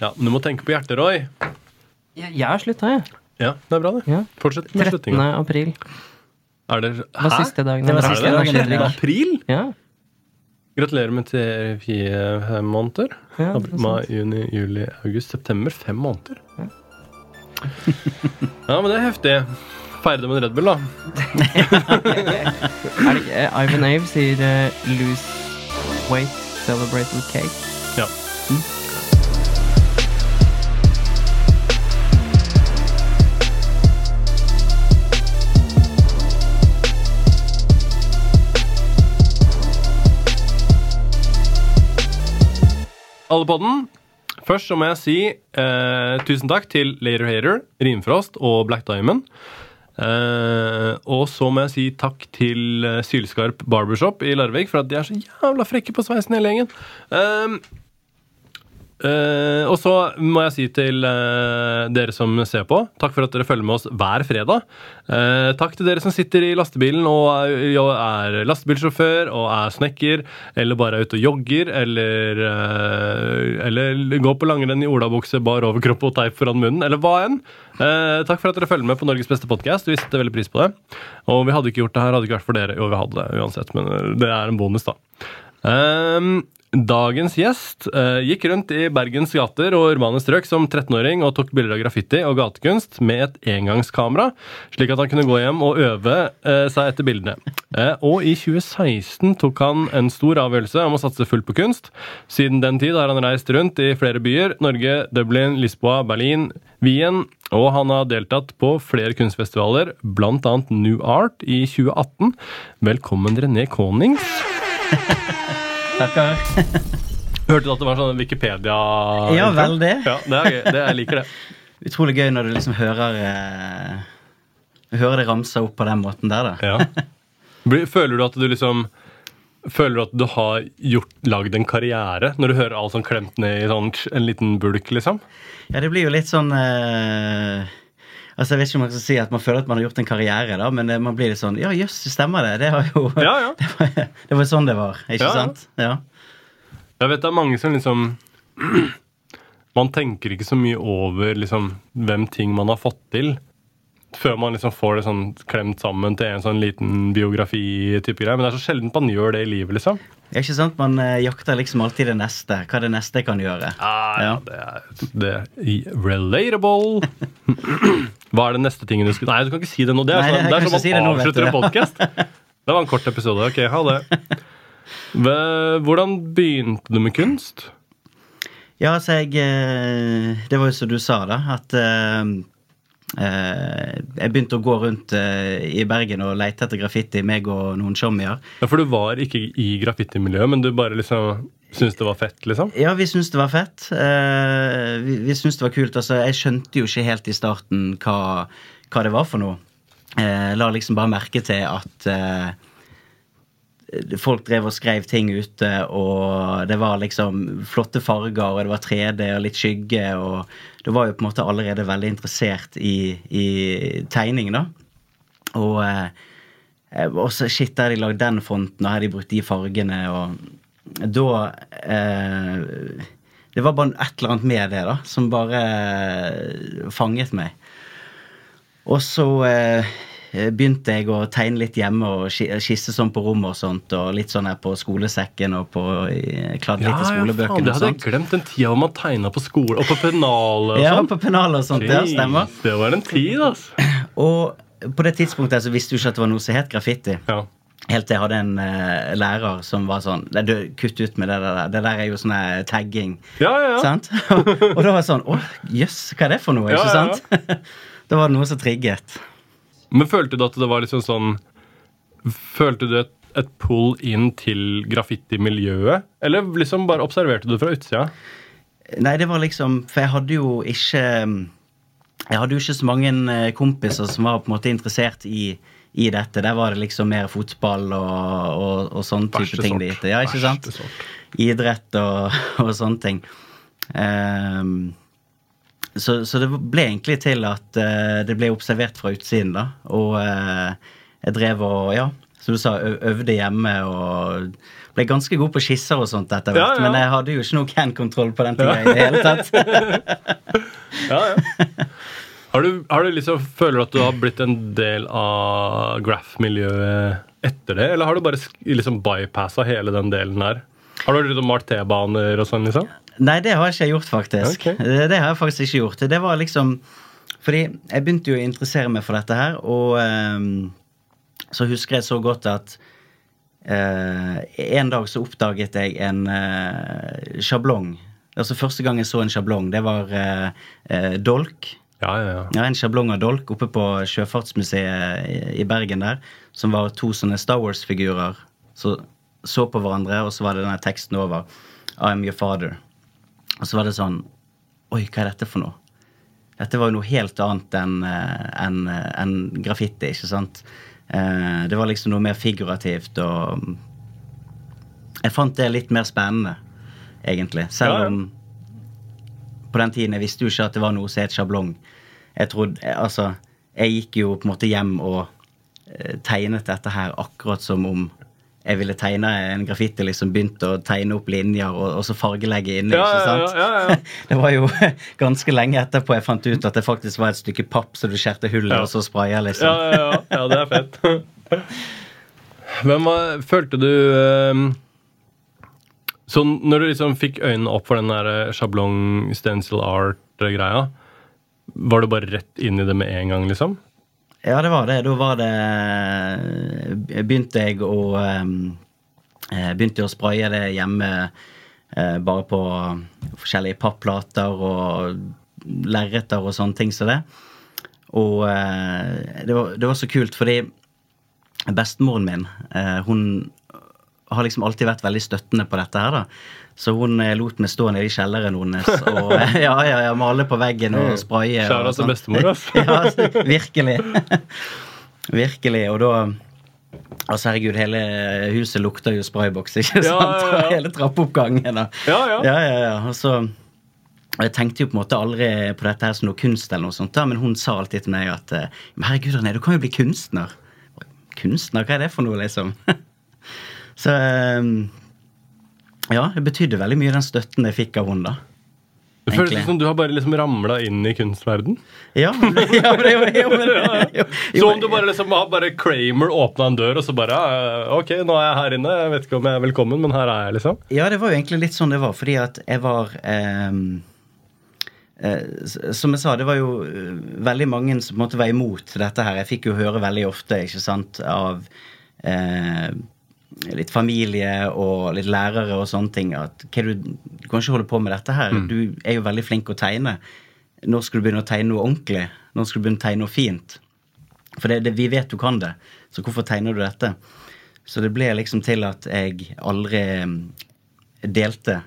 Ja, Men du må tenke på hjertet, Roy. Jeg, jeg har slutta, jeg. Ja, det er bra, det. Ja. Fortsett med 13. sluttinga. april. Er det Det var siste dagen. Det var siste dagen, det? skyldig. ja. April? Ja. Gratulerer med til fire måneder. Ja, Mai, juni, juli, august, september. Fem måneder. Ja, men det er heftig. Feire det med en Red Bull, da. Er det ikke eh, Ivan Ave sier uh, 'lose weight, celebrate with cake'? Ja. Alle på den. Først så må jeg si eh, tusen takk til Later Hater, Rimfrost og Black Diamond. Eh, og så må jeg si takk til eh, Sylskarp Barbershop i Larvik for at de er så jævla frekke på sveisen hele gjengen. Eh, Eh, og så må jeg si til uh, dere som ser på, takk for at dere følger med oss hver fredag. Uh, takk til dere som sitter i lastebilen og er, er lastebilsjåfør og er snekker, eller bare er ute og jogger, eller, eller går på langrenn i olabukse, bar overkropp og teip foran munnen, eller hva enn. Takk for at dere følger med på Norges beste podkast. Vi setter veldig pris på det. Og vi hadde ikke gjort det her hadde ikke vært for dere. Jo, vi hadde det uansett, men det er en bonus, da. Ehm, dagens gjest eh, gikk rundt i Bergens gater og urbane strøk som 13-åring og tok bilder av graffiti og gatekunst med et engangskamera, slik at han kunne gå hjem og øve eh, seg etter bildene. Eh, og i 2016 tok han en stor avgjørelse om å satse fullt på kunst. Siden den tid har han reist rundt i flere byer, Norge, Dublin, Lisboa, Berlin, Wien, og han har deltatt på flere kunstfestivaler, bl.a. New Art i 2018. Velkommen, René Konings. Takker. Hørte du at det var sånn Wikipedia? Ja, veldig. Ja, det er gøy. Det, jeg liker det. Utrolig gøy når du liksom hører eh, Hører det ramse opp på den måten der, da. Ja. Føler du at du liksom Føler du at du har gjort, lagd en karriere når du hører alt sånn klemt ned i sånn, en liten bulk, liksom? Ja, det blir jo litt sånn eh, Altså, Jeg vet ikke om man skal si at man føler at man har gjort en karriere, da, men eh, man blir litt sånn Ja, jøss, stemmer det? Det jo Ja, ja. det, var, det var sånn det var, ikke sant? Ja. Jeg vet det er mange som liksom Man tenker ikke så mye over liksom hvem ting man har fått til. Før man liksom får det sånn klemt sammen til en sånn liten biografi-type greie. Men det er så sjelden man gjør det i livet, liksom. Ja, ikke sant? Man eh, jakter liksom alltid det neste. Hva det neste kan gjøre? Ah, ja, Ja. det er, det er relatable. Hva er det neste tingen du skulle Nei, du kan ikke si det nå. Det er sånn, det er si man avslutter en podkast. Det var en kort episode. Ok, ha det. Hvordan begynte du med kunst? Ja, altså, jeg eh, Det var jo som du sa, da, at eh, jeg begynte å gå rundt eh, i Bergen og leite etter graffiti, meg og noen sjommier. Ja, For du var ikke i graffitimiljøet, men du bare liksom syntes det var fett, liksom? Ja, vi syntes det var fett. Eh, vi vi syntes det var kult. Altså, jeg skjønte jo ikke helt i starten hva, hva det var for noe. Eh, la liksom bare merke til at eh, folk drev og skrev ting ute, og det var liksom flotte farger, og det var 3D og litt skygge, og det var jo på en måte allerede veldig interessert i, i tegning, da. Og eh, også shit, der de lagd den fonten, og her de brukt de fargene, og da eh, Det var bare et eller annet med det, da, som bare eh, fanget meg. Og så eh, begynte jeg å tegne litt hjemme og ski- skisse sånn på rommet og sånt, og litt sånn her på skolesekken og på eh, kladd litt i skolebøkene. skolebøkene det hadde jeg glemt den tida hvor man tegna på skole og på pennalet og Ja, på pennalet og sånt. Ja, stemmer. Det var en tid, altså. Og på det tidspunktet så visste du ikke at det var noe som het graffiti. Ja. Helt til jeg hadde en uh, lærer som var sånn «Nei, du, Kutt ut med det der. Det der er jo sånn tagging. Ja, ja, ja. Sant? og, og da var jeg sånn Å, jøss, hva er det for noe? Ja, Ikke ja, ja. sant? da var det noe som trigget. Men følte du at det var liksom sånn Følte du et, et pull inn til graffitimiljøet? Eller liksom bare observerte du fra utsida? Nei, det var liksom For jeg hadde jo ikke Jeg hadde jo ikke så mange eh, kompiser som var på en måte interessert i, i dette. Der var det liksom mer fotball og, og, og sånn type Verste ting sort. Ja, ikke sant? Sort. Idrett og, og sånne ting. Ehm, så, så det ble egentlig til at uh, det ble observert fra utsiden, da. Og uh, jeg drev og, ja, som du sa, øvde hjemme og ble ganske god på skisser og sånt etter hvert. ja. Men jeg hadde jo ikke noe can-kontroll på den tida i det hele tatt. Ja, ja. Har du, har du liksom, føler du at du har blitt en del av graph-miljøet etter det, eller har du bare liksom bypassa hele den delen her? Har du liksom malt T-baner og sånn, liksom? Nei, det har ikke jeg gjort, faktisk. Okay. Det, har jeg faktisk ikke gjort. Det var liksom Fordi jeg begynte jo å interessere meg for dette her, og um, så husker jeg så godt at uh, en dag så oppdaget jeg en uh, sjablong. Altså Første gang jeg så en sjablong, det var uh, dolk. Ja, ja, ja. Ja, En sjablong av dolk oppe på Sjøfartsmuseet i- Bergen der, som var to sånne Star Wars-figurer som så på hverandre, og så var det denne teksten over. I'm your father. Og så var det sånn Oi, hva er dette for noe? Dette var jo noe helt annet enn en, enn, eh, graffiti, ikke sant? Eh, Det var liksom noe mer figurativt og mm, Jeg fant det litt mer spennende, egentlig. Selv om på den tiden jeg visste jo ikke at det var noe som het sjablong. Jeg trodde, eh, altså, jeg gikk jo på en måte hjem og eh, tegnet dette her akkurat som om jeg ville tegne en graffiti. liksom Begynte å tegne opp linjer og, og så fargelegge inni. Ja, ikke ja, sant? ja, ja, ja. Det var jo ganske lenge etterpå jeg fant ut at det faktisk var et stykke papp så du skjærte hullet og så spraya, liksom. Ja, ja, ja, ja, det er fett. Hvem var, følte du um, Så når du liksom fikk øynene opp for den der eh, sjablong stencil art-greia, var du bare rett inn i det med en gang, liksom? Ja, det var det. Da var det Begynte jeg å ehm, eh, Begynte å spraye det hjemme eh, bare på forskjellige papplater og lerreter og sånne ting som det. Og eh, det, var, det var så kult fordi bestemoren min, eh, hun har liksom alltid vært veldig støttende på dette her, da. Så hun eh, lot meg stå nede i kjelleren hennes og ja, ja, ja, male på veggen og spraye. Kjære til sånn. bestemor, ja, virkelig. virkelig. Og da Altså, herregud, hele huset lukter jo sprayboks, ikke sant? ja, ja. Hele trappeoppgangen. Da. Ja, ja. ja, ja, ja. Og så jeg tenkte jo på en måte aldri på dette her som noe kunst, eller noe sånt, da, men hun sa alltid til meg at eh, men herregud, René, du kan jo bli kunstner. Kunstner, hva er det for noe, liksom? så eh, ja, det betydde veldig mye den støtten jeg fikk av henne, da. Det føles som du har bare liksom ramla inn i kunstverden. Ja, ja, men jo, jo, men jo, om du bare liksom har bare Kramer åpna en dør, og så bare eh, Ok, nå er jeg her inne. Jeg vet ikke om jeg er velkommen, men her er jeg, liksom. Ja, det var jo egentlig litt sånn det var, fordi at jeg var ehm, eh, Som jeg sa, det var jo eh, veldig mange som måtte være imot dette her. Jeg fikk jo høre veldig ofte, ikke sant, av eh, litt familie og litt lærere og sånne ting at du, du kan ikke holde på med dette her. Du er jo veldig flink å tegne. Når skal du begynne å tegne noe ordentlig? Når skal du begynne å tegne noe fint? For det, det, vi vet du kan det, så hvorfor tegner du dette? Så det ble liksom til at jeg aldri mm, delte.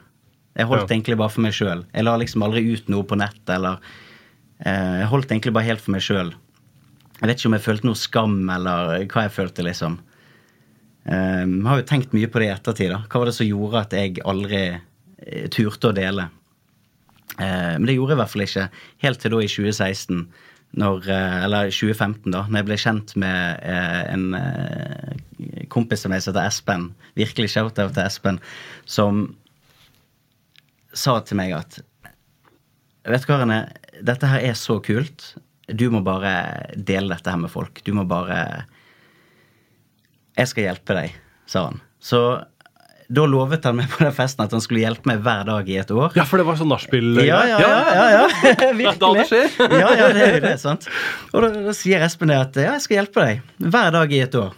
Jeg holdt Ja. egentlig bare for meg sjøl. Jeg la liksom aldri ut noe på nett. eller eh, Jeg holdt egentlig bare helt for meg sjøl. Jeg vet ikke om jeg følte noe skam, eller hva jeg følte, liksom. Jeg har jo tenkt mye på det i ettertid. da. Hva var det som gjorde at jeg aldri eh, turte å dele? Eh, Men det gjorde jeg i hvert fall ikke. Helt til da i 2016, når, eh, eller 2015, da når jeg ble kjent med eh, en kompis av meg som heter Espen. Virkelig shout-out til Espen. Som sa til meg at Vet du hva, Rene, dette her er så kult. Du må bare dele dette her med folk. Du må bare Jeg skal hjelpe deg, sa han. Så da lovet han meg på den festen at han skulle hjelpe meg hver dag i et år. Ja, for det var sånn nachspiel Ja, ja, ja. ja, ja. Virkelig. da det skjer. ja, ja, det er jo det, sant. Og da, da sier Espen det at ja, jeg skal hjelpe deg hver dag i et år.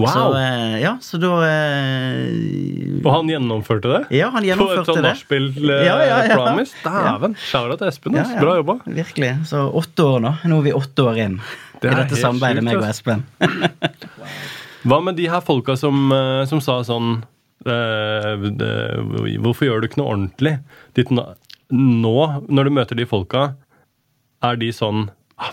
Wow! Så, ja, så da eh, Og han gjennomførte det? Ja, han gjennomførte det. På et sånn det. nachspiel-promise? Ja, ja, ja. Dæven! Shout-out til Espen. Ja, ja. Bra jobba. Virkelig. Så åtte år nå. Nå er vi åtte år inn Det i dette samarbeidet, meg og Espen. Espen. Hva med de her folka som, eh, som sa sånn eh, det, Hvorfor gjør du ikke noe ordentlig? Ditt, nå, når du møter de folka, er de sånn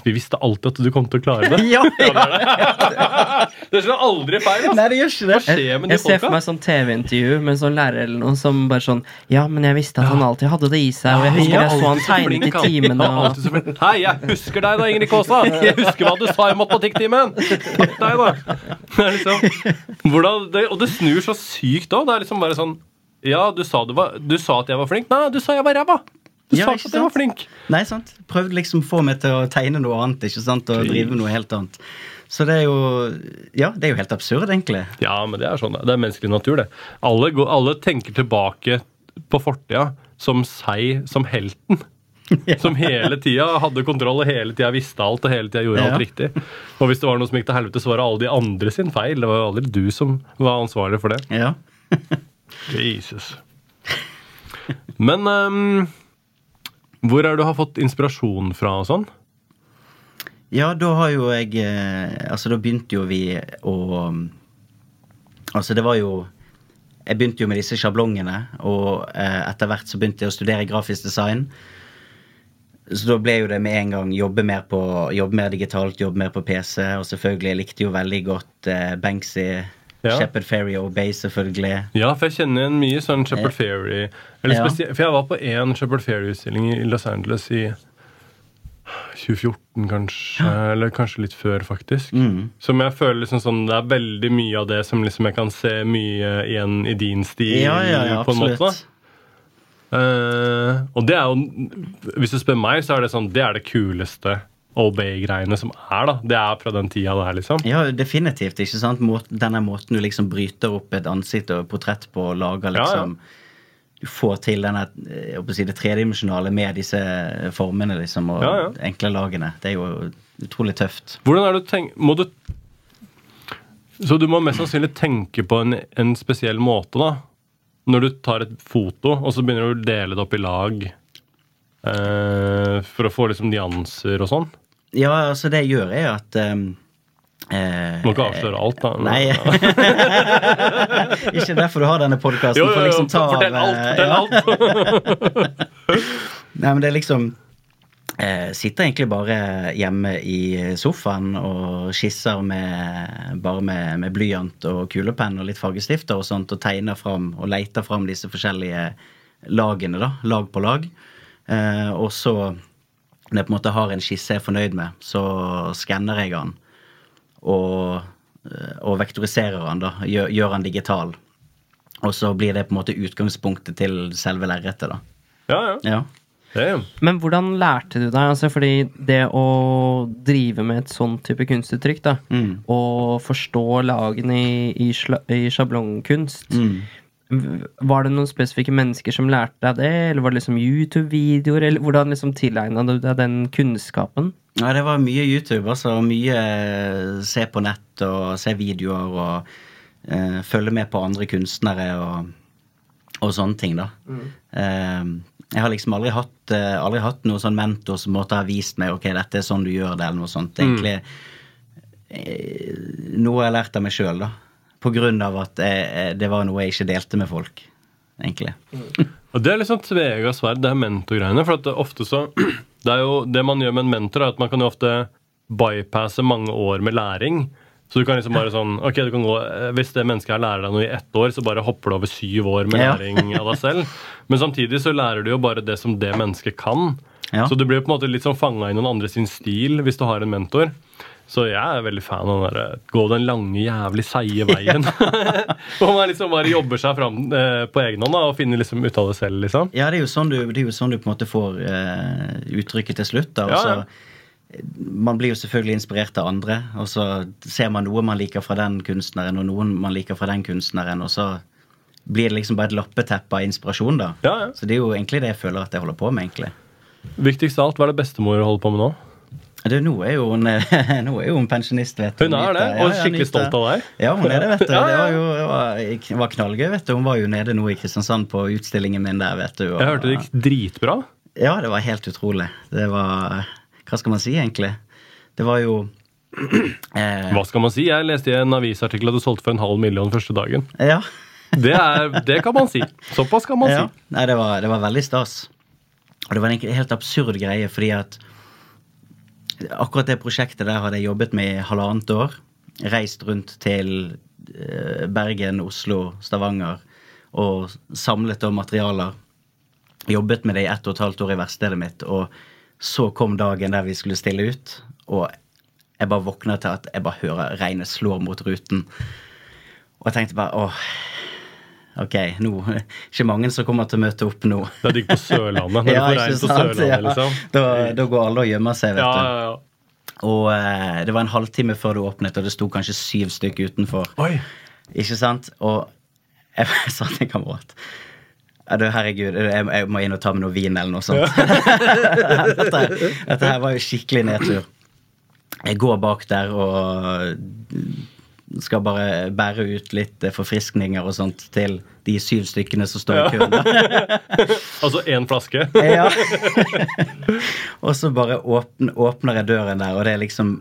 Vi visste alltid at du kom til å klare det. Ja, ja. Det slår aldri feil! Altså. Nei, det gjør ikke det. Hva skjer med de Jeg ser for meg sånn TV-intervju med en sånn lærer eller noe som bare sånn Ja, men jeg visste at han alltid hadde det i seg, og jeg husker Ja, jeg så han tegnet i timene Ja, og. Hei, jeg husker deg da, Ingrid Kaasa! Jeg husker hva du sa i matematikktimen! Takk deg, da! Det er liksom, hvordan, det, og det snur så sykt òg. Det er liksom bare sånn Ja, du sa, du, var, du sa at jeg var flink. Nei, du sa jeg var ræva! Du Ja, ikke at jeg var flink. Nei, sant? Prøvde liksom å få meg til å tegne noe annet ikke sant? og drive med noe helt annet. Så det er jo Ja, det er jo helt absurd, egentlig. Ja, men det er sånn. Det er menneskelig natur, det. Alle, går, alle tenker tilbake på fortida som seg som helten. Som hele tida hadde kontroll og hele tida visste alt og hele tida gjorde Ja. alt riktig. Og hvis det var noe som gikk til helvete, så var det alle de andre sin feil. Det var jo aldri du som var ansvarlig for det. Ja. Jesus. Men ehm, hvor er det du har fått inspirasjon fra og sånn? Ja, da har jo jeg eh, Altså, da begynte jo vi å Altså, det var jo Jeg begynte jo med disse sjablongene, og eh, etter hvert så begynte jeg å studere grafisk design. Så da ble jo det med en gang jobbe mer, på, jobbe mer digitalt, jobbe mer på PC. Og selvfølgelig, jeg likte jo veldig godt eh, Banksy, Ja. Shepherd Ferry og Bay, selvfølgelig. Ja, for jeg kjenner igjen mye sånn Shepherd Ferry. Eller Ja. For jeg var på én Shepherd Ferry-utstilling i Los Angeles i 2014, kanskje. Eller kanskje litt før, faktisk. Mm. Som jeg føler liksom sånn Det er veldig mye av det som liksom jeg kan se mye igjen i din stil. Ja, ja, ja, på en måte. Eh, og det er jo Hvis du spør meg, så er det sånn Det er det kuleste Obey-greiene som er, da. Det er fra den tida der, liksom. Ja, definitivt. ikke sant? Denne måten du liksom bryter opp et ansikt og portrett på, og lager Ja, ja. liksom Du får til denne, eh, å si, det tredimensjonale med disse formene liksom, og Ja, enkle lagene. Det er jo utrolig tøft. Hvordan er det du tenk, Må du Så du må mest sannsynlig tenke på en, en spesiell måte, da. Når du tar et foto, og så begynner du å dele det opp i lag. Eh, for å få liksom nyanser og sånn. Ja, altså det jeg gjør, er at um, eh, Må ikke avsløre alt, da. Nei. ikke derfor du har denne podkasten. Jo, jo, jo, liksom ta fortell alt! eh, Fortell alt! Nei, men det er liksom eh, Sitter egentlig bare hjemme i sofaen og skisser med, bare med, med blyant og kulepenn og litt fargestifter og sånt, og tegner fram og leter fram disse forskjellige lagene, da. Lag på lag. Eh, og så, når jeg på en måte har en skisse jeg er fornøyd med, så skanner jeg den. Og, eh, og vektoriserer den, da. Gjør, gjør den digital. Og så blir det på en måte utgangspunktet til selve lerretet, da. Ja, ja. Ja. Damn. Men hvordan lærte du deg? Altså, fordi det å drive med et sånn type kunstuttrykk, da, Mm. og forstå lagene i, i, i sjablongkunst Mm. Var det noen spesifikke mennesker som lærte deg det, eller var det liksom YouTube-videoer, eller hvordan liksom tilegna du deg den kunnskapen? Ja, det var mye YouTube, altså. Mye eh, se på nett og se videoer og eh, følge med på andre kunstnere og, og sånne ting, da. Eh, jeg har liksom aldri hatt, eh, aldri hatt noen sånn mentor som måtte ha vist meg ok, dette er sånn du gjør det, eller noe sånt. Er egentlig eh, noe jeg har lært av meg sjøl, da. På grunn av at jeg- det var noe jeg ikke delte med folk, egentlig. Og Det er liksom tvega sverd, det her mentorgreiene. For det ofte så Det er jo det man gjør med en mentor, er at man kan jo ofte bypasse mange år med læring. Så du kan liksom bare sånn Ok, du kan gå Hvis det mennesket her lærer deg noe i ett år, så bare hopper du over syv år med læring av deg selv. Men samtidig så lærer du jo bare det som det mennesket kan. Ja. Så du blir på en måte litt sånn fanga i noen andre sin stil hvis du har en mentor. Så jeg er veldig fan av den der, gå den lange, jævlig seige veien. Hvor man liksom bare jobber seg fram eh, på egen hånd da, og finner liksom ut av det selv. liksom. Ja, det er jo sånn du, det er jo sånn du på en måte får eh, uttrykket til slutt. da, og Ja, så ja. Man blir jo selvfølgelig inspirert av andre, og så ser man noe man liker fra den kunstneren, og noen man liker fra den kunstneren, og så blir det liksom bare et lappeteppe av inspirasjon, da. Ja, ja. Så det er jo egentlig det jeg føler at jeg holder på med, egentlig. Viktigst av alt, hva er det bestemor holder på med nå? Det, nå, er jo hun, hun pensjonist, vet du. Hun er det, og skikkelig stolt av deg. Ja, hun er det, vet du. Det var jo det var, var knallgøy, vet du. Hun var jo nede nå i Kristiansand på utstillingen min der, vet du. og- Jeg hørte det gikk dritbra. Ja, det var helt utrolig. Det var Hva skal man si, egentlig? Det var jo eh, Hva skal man si? Jeg leste i en avisartikkel at du solgte for en halv million første dagen. Ja. Det, er, det kan man si. Såpass kan man ja. si. Nei, det var, det var veldig stas. Og det var en helt absurd greie, fordi at akkurat det prosjektet der hadde jeg jobbet med i halvannet år. Reist rundt til eh, Bergen, Oslo, Stavanger og samlet da materialer. Jobbet med det i ett og et halvt år i verkstedet mitt, og så kom dagen der vi skulle stille ut, og jeg bare våkna til at jeg bare hører regnet slår mot ruten. Og jeg tenkte bare åh, ok, nå Ikke mange som kommer til å møte opp nå. Det er digg på Sørlandet. Når Ja, det regn på sant? Sørlandet, Ja. liksom. Da, da går alle og gjemmer seg, vet Ja, du. ja, ja. Og eh, det var en halvtime før det åpnet, og det sto kanskje syv stykker utenfor. Oi. Ikke sant? Og jeg sa til en kamerat herregud, jeg, må inn og ta med noe vin eller noe sånt. dette, dette her var jo skikkelig nedtur. Jeg går bak der og skal bare bære ut litt forfriskninger og sånt til de syv stykkene som står i køen. Altså én flaske. Ja. og så bare åpner, åpner jeg døren der, og det er liksom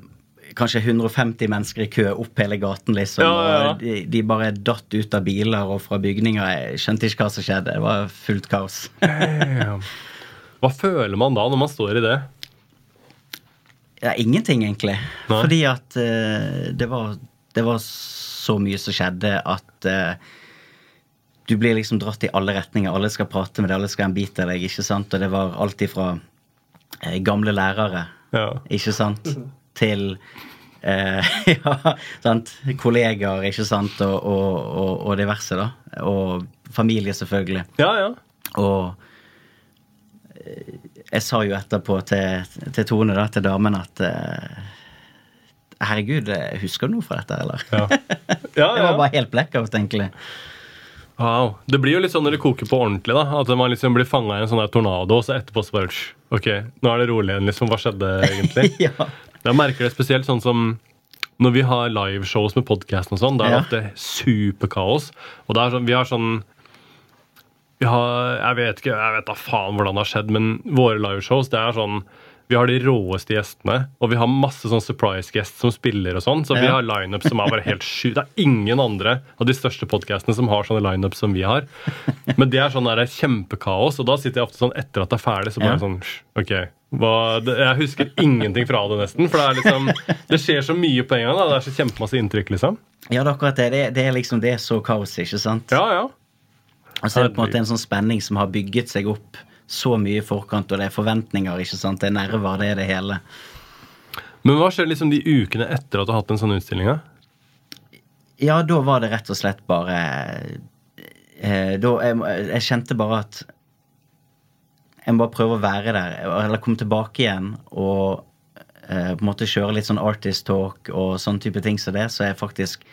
kanskje 150 mennesker i kø opp hele gaten, liksom. Ja, ja. De, de bare datt ut av biler og fra bygninger. Jeg skjønte ikke hva som skjedde. Det var fullt kaos. Hva føler man da når man står i det? Ja, ingenting, egentlig. Nei. Fordi at uh, det, var, det var så mye som skjedde at eh, du blir liksom dratt i alle retninger. Alle skal prate med deg, alle skal ha en bit av deg. ikke sant? Og det var alt ifra eh, gamle lærere, Ja. ikke sant, til eh, ja, sant? kollegaer, ikke sant, og, og, og, og diverse, da. Og familie, selvfølgelig. Ja, ja. Og eh, jeg sa jo etterpå til, til Tone, da, til damen, at eh, Herregud, eh, husker du noe fra dette, eller? Ja. Ja, Det var bare helt blackout, egentlig. Wow. Det blir jo litt sånn når det koker på ordentlig. da At man liksom blir fanga i en sånn der tornado, og så etterpå så bare Ok, nå er det rolig igjen. liksom Hva skjedde egentlig? ja. Jeg merker det spesielt sånn som når vi har liveshows med podkasten og sånn. Da er det Ja. ofte superkaos. Og det er sånn, vi har sånn vi har, Jeg vet ikke, jeg vet da faen hvordan det har skjedd, men våre liveshows det er sånn vi har de råeste gjestene, og vi har masse sånn surprise guests som spiller. og sånn, Så vi har lineups som er bare helt sju. Det er ingen andre av de største podcastene som har sånne lineups som vi har. Men det er sånn der kjempekaos, og da sitter jeg ofte sånn etter at det er ferdig, så bare sånn Ok, hva, det, Jeg husker ingenting fra det, nesten. For det er liksom Det skjer så mye på en gang. da, Det er så kjempemasse inntrykk, liksom. ja, det er akkurat det. Det, er- det er liksom det er så kaos, ikke sant? Ja, ja. Og så er det på en måte en sånn spenning som har bygget seg opp så mye i forkant, og det er forventninger, ikke sant? Det er nerver, det er det hele. Men hva skjer liksom de ukene etter at du har hatt en sånn utstilling? Ja, da var det rett og slett bare eh, Da jeg, jeg kjente bare at jeg må bare prøve å være der, eller komme tilbake igjen og eh, på en måte kjøre litt sånn artist talk og sånn type ting som det, så jeg faktisk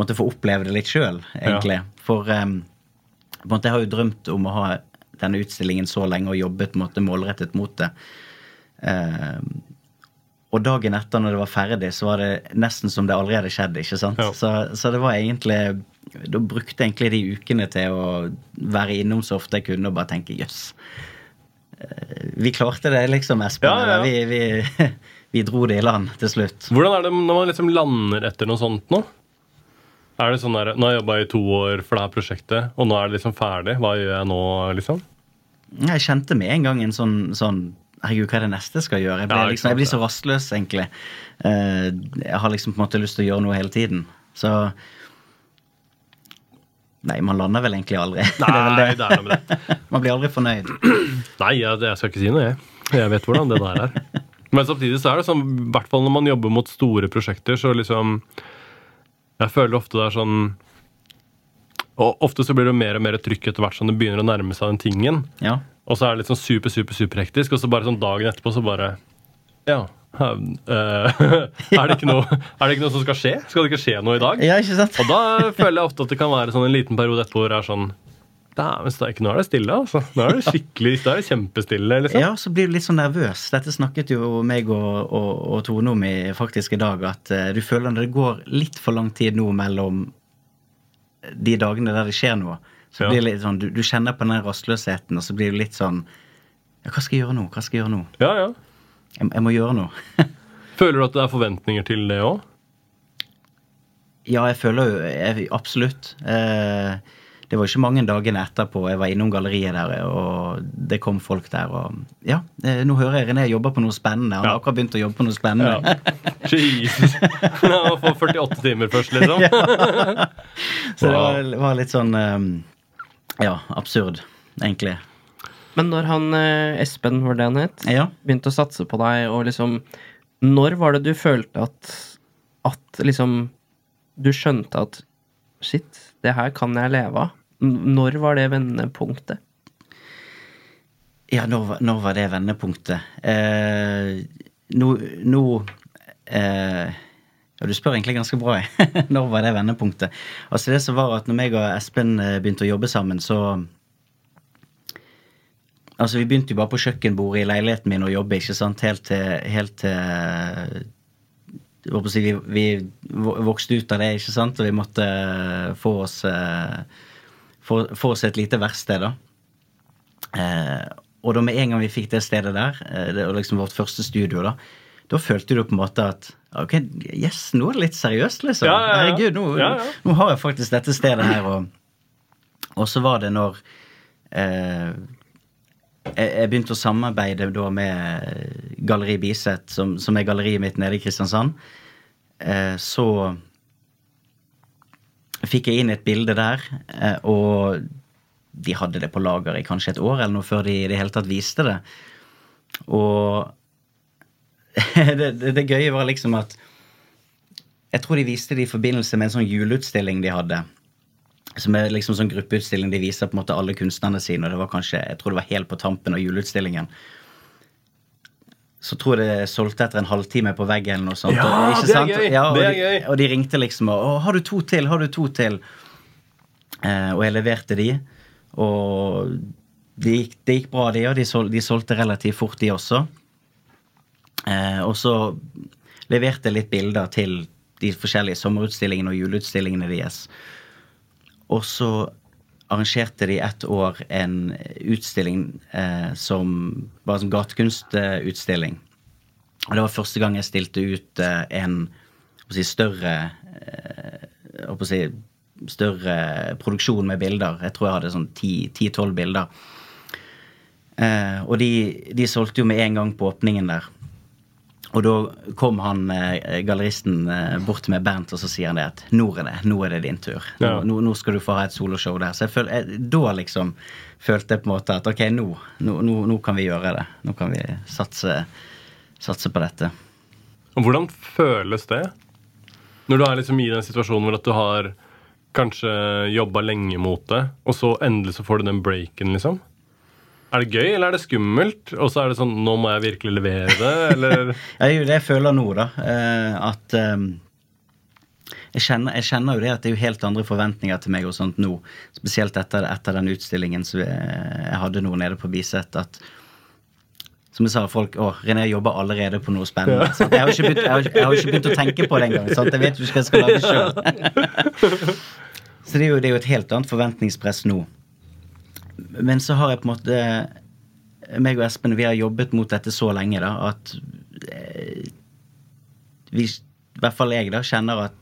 måtte få oppleve det litt sjøl, egentlig. For eh, på en måte jeg har jo drømt om å ha denne utstillingen så lenge og jobbet på en måte målrettet mot det. Eh, og dagen etter, når det var ferdig, så var det nesten som det aldri hadde skjedd. ikke sant? Ja. Så, så det var egentlig Da brukte jeg egentlig de ukene til å være innom så ofte jeg kunne og bare tenke jøss. Yes. Vi klarte det, liksom, Espen. Ja, ja. Vi, vi, vi dro det i land til slutt. Hvordan er det når man liksom lander etter noe sånt nå? Er det sånn der, Nå har jeg jobba i to år for det her prosjektet, og nå er det liksom ferdig. Hva gjør jeg nå, liksom? Jeg kjente med en gang en sånn, sånn Herregud, hva er det neste jeg skal gjøre? Jeg, ble, Ja, liksom, jeg blir så rastløs, egentlig. Eh, Jeg har liksom på en måte lyst til å gjøre noe hele tiden. Så Nei, man lander vel egentlig aldri. det Nei, det. det er noe med det. Man blir aldri fornøyd. Nei, jeg, jeg skal ikke si noe, jeg. Jeg vet hvordan det der er. Men samtidig så er det sånn, i hvert fall når man jobber mot store prosjekter, så liksom Jeg føler ofte det er sånn Og ofte så blir det mer og mer trykk etter hvert som det begynner å nærme seg den tingen. Ja. Og så er det litt sånn super, super, superhektisk, og så bare sånn dagen etterpå så bare Ja. eh, er, det ikke noe, er det ikke noe som skal skje? Skal det ikke skje noe i dag? ja, ikke sant? Og da føler jeg ofte at det kan være sånn en liten periode etterpå hvor det er sånn Dæven steike, nå er det stille, altså. Nå er det skikkelig Da er det kjempestille, liksom. Ja, så blir du litt sånn nervøs. Dette snakket jo meg og, og, og Tone om i faktisk i dag, at uh, du føler at det går litt for lang tid nå mellom de dagene der det skjer noe, så Ja. blir det litt sånn, du, du kjenner på den rastløsheten, og så blir du litt sånn Ja, hva skal jeg gjøre nå? Hva skal jeg gjøre nå? Ja, ja. Jeg, jeg må gjøre noe. Føler du at det er forventninger til det òg? ja, jeg føler jo jeg, Absolutt. Eh, det var ikke mange dagene etterpå jeg var innom galleriet der, og det kom folk der. Og ja, eh, nå hører jeg René jobber på noe spennende. Han har akkurat begynt å jobbe på noe spennende. Ja. Jesus. Han får 48 timer først, liksom. Så det Wow. var, var litt sånn eh, Ja, absurd, egentlig. Men når han eh, Espen, var det han het, Ja. begynte å satse på deg, og liksom Når var det du følte at At liksom Du skjønte at Shit, det her kan jeg leve av. Når var det vendepunktet? Ja, når, når var det vendepunktet? Eh, nå nå eh, du spør egentlig ganske bra, jeg. når var det vendepunktet? Altså, det som var at når meg og Espen eh, begynte å jobbe sammen, så Altså, vi begynte jo bare på kjøkkenbordet i leiligheten min å jobbe, ikke sant, helt til, helt til vi, vi vokste ut av det, ikke sant, og vi måtte eh, få oss eh, få, for oss et lite verksted, da. Eh, og da med en gang vi fikk det stedet der, eh, det var liksom vårt første studio, da, da følte du på en måte at ok, yes, nå er det litt seriøst, liksom. Ja, ja, ja. Herregud, nå, nå har jeg faktisk dette stedet her. Og, og så var det når eh, jeg, jeg begynte å samarbeide da med Galleri Biset, som, som er galleriet mitt nede i Kristiansand. Eh, så fikk jeg inn et bilde der, eh, og de hadde det på lager i kanskje et år eller noe før de i det hele tatt viste det. Og det, det, det gøye var liksom at Jeg tror de viste det i forbindelse med en sånn juleutstilling de hadde. Som er liksom sånn gruppeutstilling de viser på en måte alle kunstnerne sine. Og det var kanskje, jeg tror det var helt på tampen av juleutstillingen. Så tror jeg det solgte etter en halvtime på veggen eller noe sånt. Ja, og, ikke det er sant? gøy, Ja, og, det er de, gøy. og de ringte liksom og 'Har du to til? Har du to til?' Eh, og jeg leverte de. Og det gikk, de gikk bra, de, og de, sol, de solgte relativt fort, de også. Eh, og så leverte jeg litt bilder til de forskjellige sommerutstillingene og juleutstillingene deres. Og så arrangerte de et år en utstilling eh, som var en gatekunstutstilling. Og det var første gang jeg stilte ut eh, en si, større eh, si, større produksjon med bilder. Jeg tror jeg hadde sånn 10-12 bilder. Eh, og de, de solgte jo med en gang på åpningen der. Og da kom han eh, galleristen eh, bort med Bernt, og så sier han det at nå er det, nå er det din tur. Nå, Ja. nå, nå skal du få ha et soloshow der. Så jeg føl, jeg, da liksom følte jeg på en måte at ok, nå, nå kan vi gjøre det. Nå kan vi satse, satse på dette. Og hvordan føles det? Når du er liksom i den situasjonen hvor at du har kanskje jobba lenge mot det, og så endelig så får du den breaken, liksom? Er det gøy, eller er det skummelt? Og så er det sånn Nå må jeg virkelig levere det, eller Det er jo det jeg føler nå, da. eh, At eh, jeg, kjenner, jeg kjenner jo det at det er jo helt andre forventninger til meg og sånt nå. Spesielt etter, etter den utstillingen som jeg, jeg hadde nå nede på Biset. At som jeg sa, folk Å, René jobber allerede på noe spennende. sant? Jeg har ikke begynt, jeg ikke- jeg har ikke begynt å tenke på det engang. Jeg vet ikke hva jeg skal lage sjøl. Så det er, jo, det er jo et helt annet forventningspress nå. Men så har jeg på en måte meg og Espen vi har jobbet mot dette så lenge da, at eh, vi, i hvert fall jeg da, kjenner at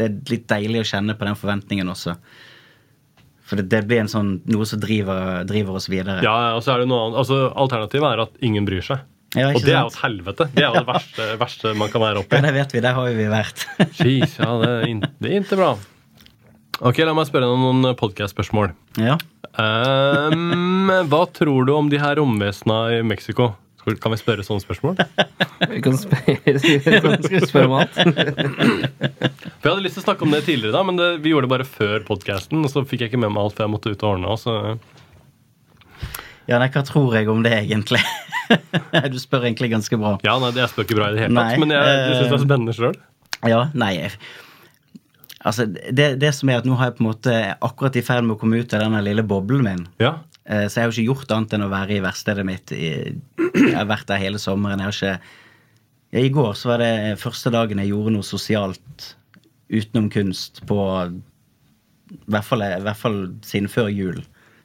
det er litt deilig å kjenne på den forventningen også. For det, det blir en sånn, noe som driver, driver oss videre. Ja, og så er det noe annet. Altså, Alternativet er at ingen bryr seg. Ja, Og det det er jo et helvete. Det er jo det verste, verste man kan være oppi. Ja, det vet vi. Der har jo vi vært. Jeez, ja, det det er ikke bra. Ok, La meg spørre deg noen podcast-spørsmål. ja. Um, hva tror du om de her romvesena i Mexico? Kan vi spørre sånne spørsmål? Vi kan spørre, spørre om alt. Jeg hadde lyst til å snakke om det tidligere, da, men det, vi gjorde det bare før podcasten. Og så fikk jeg ikke med meg alt før jeg måtte ut og ordne. Så. ja, nei, hva tror jeg om det, egentlig? du spør egentlig ganske bra. Ja, nei, Jeg spør ikke bra i det hele tatt, men jeg, jeg syns det er eh, spennende sjøl. Ja, nei jeg- Altså, det, det som er at nå har jeg på en måte akkurat i ferd med å komme ut av denne lille boblen min. Ja. Eh, Så jeg har jo ikke gjort annet enn å være i verkstedet mitt. I, jeg har vært der hele sommeren. Jeg har ikke ja, I går så var det første dagen jeg gjorde noe sosialt utenom kunst på I hvert fall, i hvert fall siden før jul,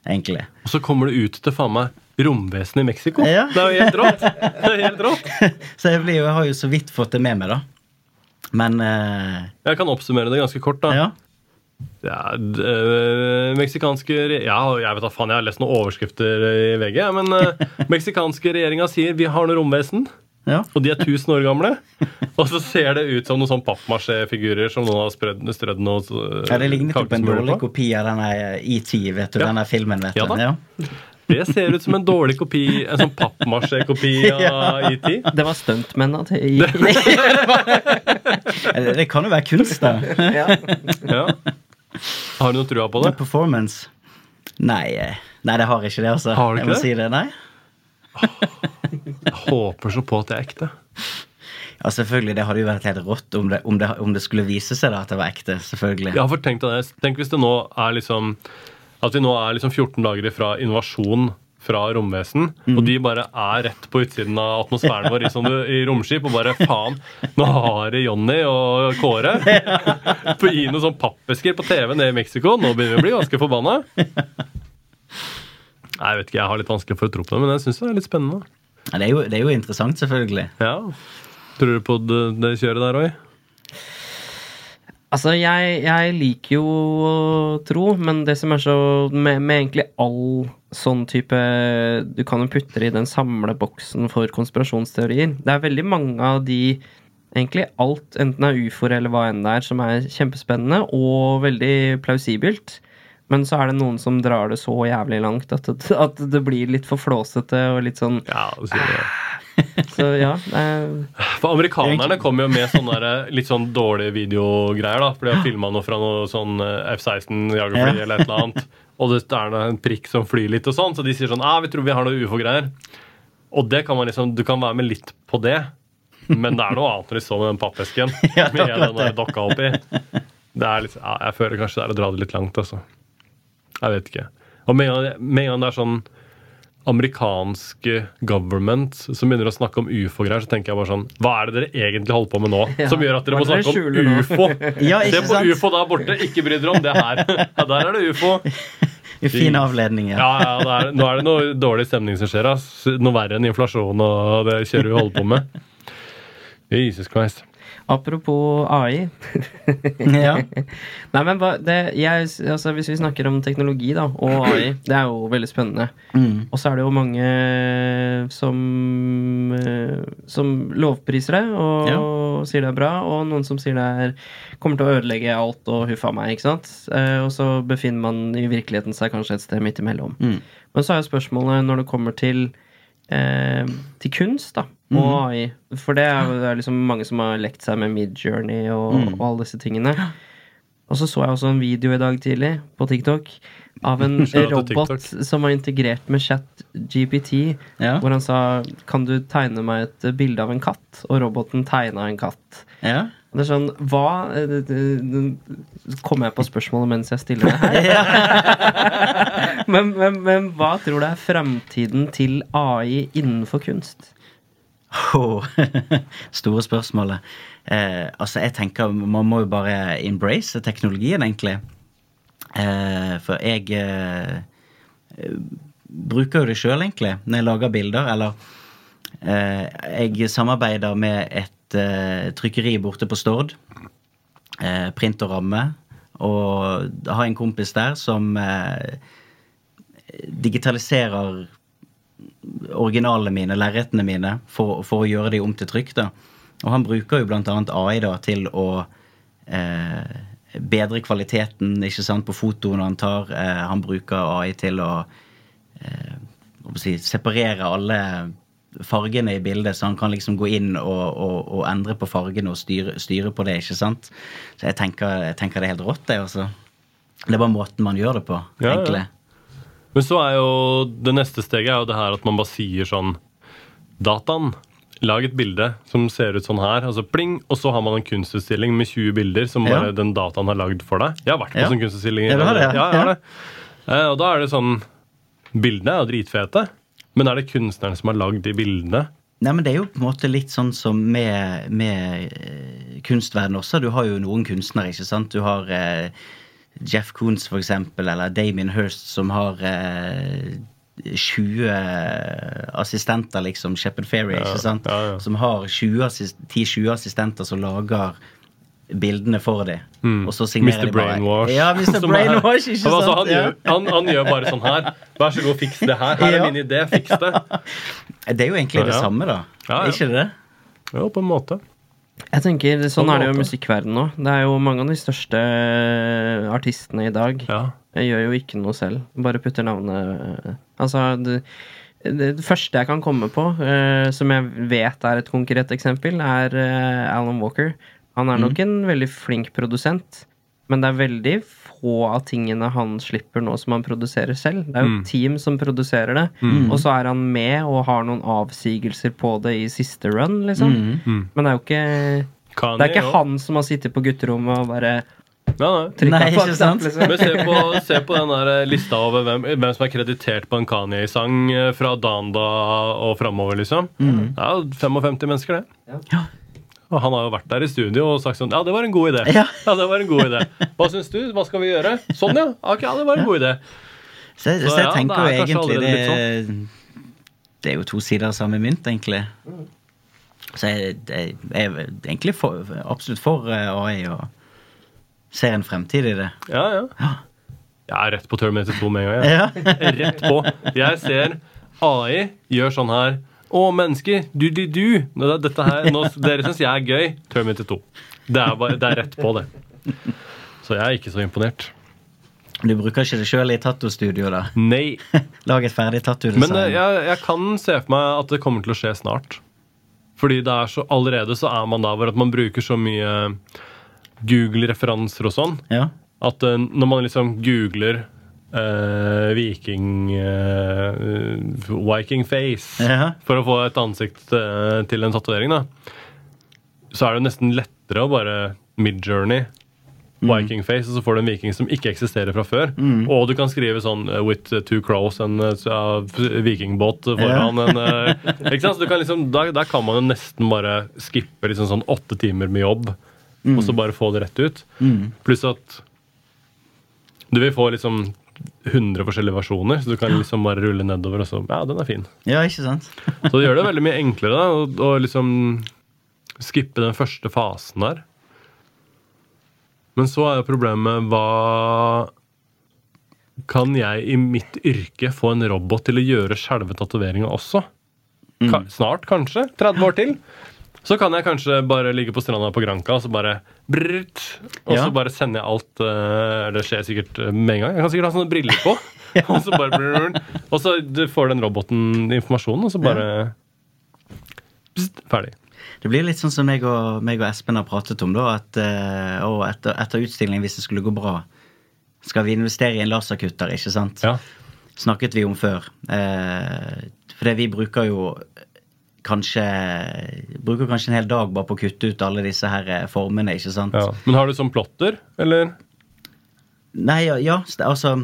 egentlig. Og så kommer du ut til faen meg romvesenet i Mexico. Ja. Det er jo helt rått! Det er helt rått. Så jeg, blir, jeg har jo så vidt fått det med meg, da. Men eh, Jeg kan oppsummere det ganske kort. da. ja. Ja, øh, meksikanske ja, Jeg vet da faen, jeg har lest noen overskrifter i VG. Men øh, meksikanske regjeringa sier vi har noe romvesen, Ja. og de er 1000 år gamle. Og så ser det ut som noen sånn pappmasjé-figurer som noen har sprødd, strødd noe øh, ja, Det ligner på en dårlig kopi av denne ET, vet du. Ja. Denne filmen, vet du. Ja da. Ja. Det ser ut som en dårlig kopi, en sånn pappmasjé-kopi av ET. Det var stuntmennene til ET. Det kan jo være kunst, da. ja. Ja. Har du noe trua på det? Performance. Nei, eh, nei, det har ikke det, altså. Har du jeg ikke må det? si det, nei. Jeg håper så på at det er ekte. Ja, selvfølgelig, det hadde jo vært helt rått om det, om det, om det skulle vise seg da at det var ekte. selvfølgelig. Ja, for tenk, deg det. tenk hvis det nå er liksom At vi nå er liksom 14 dager ifra invasjon fra romvesen, og de bare er rett på utsiden av atmosfæren vår i, sånn, i romskip, og bare faen, nå har det Jonny og Kåre på gi noen sånn pappesker på TV nede i Mexico. Nå begynner vi å bli ganske forbanna. Nei, Jeg vet ikke, jeg har litt vanskelig for å tro på det, men jeg syns det er litt spennende. Ja, det, er jo, det er jo interessant, selvfølgelig. Ja. Tror du på det, det kjøret der, Roy? Altså, jeg, jeg liker jo tro, men det som er så med, med egentlig all sånn type Du kan jo putte det i den samleboksen for konspirasjonsteorier. Det er veldig mange av de Egentlig alt, enten det er ufoer eller hva enn det er, som er kjempespennende og veldig plausibelt. Men så er det noen som drar det så jævlig langt at at det blir litt for flåsete og litt sånn Ja, sier det. Så ja. Er, For amerikanerne kommer jo med sånne der, litt sånn dårlige videogreier. da, For de har filma noe fra noe sånn eh, F-16 jagerfly Ja. eller et eller annet. Og det er en prikk som flyr litt og sånn, så de sier sånn ah, vi tror vi har noe ufo-greier. Og det kan man liksom, du kan være med litt på det, men det er noe annet når de står med den pappesken Ja, med akkurat den der dokka oppi. Det er litt, ja, jeg føler kanskje det er å dra det litt langt, altså. Jeg vet ikke. Og med en gang det er sånn amerikanske government som begynner å snakke om ufo-greier, så tenker jeg bare sånn Hva er det dere egentlig holder på med nå? Ja. Som gjør at dere må snakke om nå? ufo? Ja, Se på sant? ufo der borte, ikke bry dere om det her. Ja, der er det ufo. Fin avledning. Ja, ja, det er, Nå er det noe dårlig stemning som skjer. Ass. Noe verre enn inflasjon og det kjøret vi holder på med. Jesus Christ. Apropos AI. ja. Nei, men det, jeg, altså, Hvis vi snakker om teknologi da, og AI, det er jo veldig spennende. Mm. Og så er det jo mange som, eh, som lovpriser det og sier det er bra, og noen som sier det er, kommer til å ødelegge alt og huffa meg. ikke sant? Eh, og så befinner man i virkeligheten seg kanskje et sted midt imellom. Mm. Men så er jo spørsmålet når det kommer til, eh, til kunst da, og AI For det er, det er liksom mange som har lekt seg med Midjourney og, og alle disse tingene. Og så så jeg også en video i dag tidlig på TikTok av en robot som var integrert med ChatGPT, Ja. hvor han sa 'Kan du tegne meg et bilde av en katt?' Og roboten tegna en katt. ja. Det er sånn Hva eh, Kommer jeg på spørsmålet mens jeg stiller det her? men, men, men hva tror du er framtiden til AI innenfor kunst? Åh, store spørsmålet. Eh, altså, jeg tenker Man må jo bare embrace teknologien, egentlig. Eh, for jeg eh, bruker jo det sjøl, egentlig, når jeg lager bilder. Eller eh, jeg samarbeider med et eh, trykkeri borte på Stord. Eh, print og ramme. Og har en kompis der som digitaliserer originalene mine, lerretene mine, for, for å gjøre de om til trykk. da. Og han bruker jo annet AI da, til å eh, bedre kvaliteten ikke sant, på fotoene han tar. Eh, han bruker AI til å eh, si, separere alle fargene i bildet, så han kan liksom gå inn og, og, og endre på fargene og styre, styre på det. ikke sant? Så jeg tenker, jeg tenker det er helt rått, det. altså. Det er bare måten man gjør det på, Ja, ja. Men så er jo det neste steget er jo det her at man bare sier sånn Dataen, lag et bilde som ser ut sånn her, altså pling, og så har man en kunstutstilling med 20 bilder som Ja. bare den dataen har lagd for deg. Jeg har vært på Ja. sånn kunstutstilling. Ja, det, ja. ja. Eh, og da er det sånn Bildene er jo dritfete, men er det kunstneren som har lagd de bildene? Nei, men Det er jo på en måte litt sånn som med, med kunstverdenen kunstverden også. Du har jo noen kunstnere, ikke sant. Du har eh, Jeff Koons, for eksempel, eller Damien Hirst, som har eh, 20 assistenter, liksom. Shepherd Ferry, ikke sant. ja, ja. Som har 10-20 assistenter som lager bildene for dem. Mm. Og så signerer Mr. de bare Brainwash. Ja, Mr. Brainwash, ikke Altså, han, gjør, han, han gjør bare sånn her. Vær så god, fiks det her. Her er min idé. Fiks det. Det er jo egentlig det samme, da. Ja, ja. Er ikke det det? Jo, på en måte. Jeg tenker, Sånn er det jo i musikkverdenen nå. Det er jo mange av de største eh, artistene i dag. Ja. Jeg gjør jo ikke noe selv. Bare putter navnet eh, Altså, det, det første jeg kan komme på, uh, som jeg vet er et konkret eksempel, er uh, Alan Walker. Han er nok en veldig flink produsent, men det er veldig få av tingene han slipper nå som han produserer selv. Det er jo Mm. team som produserer det, og så er han med og har noen avsigelser på det i siste run, liksom. Mm. Men det er jo ikke Kanye, Det er ikke jo. han som har sittet på gutterommet og bare Nei, nei. Nei, ikke sant? liksom. Men se på, se på den der lista over hvem, hvem som er kreditert på en Kanye-sang eh, fra Danda og framover, liksom. Det er jo 55 mennesker, det. Ja. Og han har jo vært der i studio og sagt sånn Ja, det var en god idé. Ja. det var en god idé. Hva syns du? Hva skal vi gjøre? Sånn, ja. Ok, ja, det var en god idé. Så, jeg- Så så jeg ja, tenker jo egentlig det, sånn. det er jo to sider av samme mynt, egentlig. Så jeg, jeg er egentlig for, absolutt for eh, AI og ser en fremtid i det. Ja, ja. Jeg er rett på Terminator 2 med en gang. jeg. Ja. Rett på. Jeg ser AI gjør sånn her. Å, mennesker! Du, du, du! Nå, Dette her, nå, dere syns jeg er gøy. Terminator 2. Det er, bare, det er rett på, det. Så jeg er ikke så imponert. Du bruker ikke det sjøl i tattostudio, da? Nei. Lag et ferdig tattodesign. Men eh, jeg, jeg kan se for meg at det kommer til å skje snart. Fordi det er så, allerede så er man der hvor at man bruker så mye Google-referanser og sånn. Ja. At eh, når man liksom googler eh, viking uh, Viking face Ja. for å få et ansikt uh, til en tatovering, da, så er det nesten lettere å bare midjourney Viking face, og så får du en viking som ikke eksisterer fra før. Og du kan skrive sånn 'with two crows', en uh, vikingbåt foran en eh, Ikke sant? Så du kan liksom, der, der kan man jo nesten bare skippe liksom sånn åtte timer med jobb, og så bare få det rett ut. Pluss at du vil få liksom 100 forskjellige versjoner, så du kan liksom bare rulle nedover og så Ja, den er fin. ja, ikke sant? Så det gjør det veldig mye enklere da, å, å liksom skippe den første fasen der. Men så er jo problemet hva Kan jeg i mitt yrke få en robot til å gjøre selve tatoveringa også? Ka snart, kanskje? 30 år til? Så kan jeg kanskje bare ligge på stranda på Granca og så bare brrrt, Og Ja. så bare sender jeg alt eh, Det skjer sikkert eh, med en gang. Jeg kan sikkert ha sånne briller på. Og så bare brrrt, Og så får den roboten informasjonen, og så bare Pst, Ferdig. Det blir litt sånn som meg og, meg og Espen har pratet om, da. At eh, etter, etter utstillingen, hvis det skulle gå bra, skal vi investere i en laserkutter, ikke sant? Ja. Snakket vi om før. Eh, for det vi bruker jo kanskje Bruker kanskje en hel dag bare på å kutte ut alle disse her eh, formene, ikke sant? Ja. Men har du sånn plotter, eller? Nei, ja, ja altså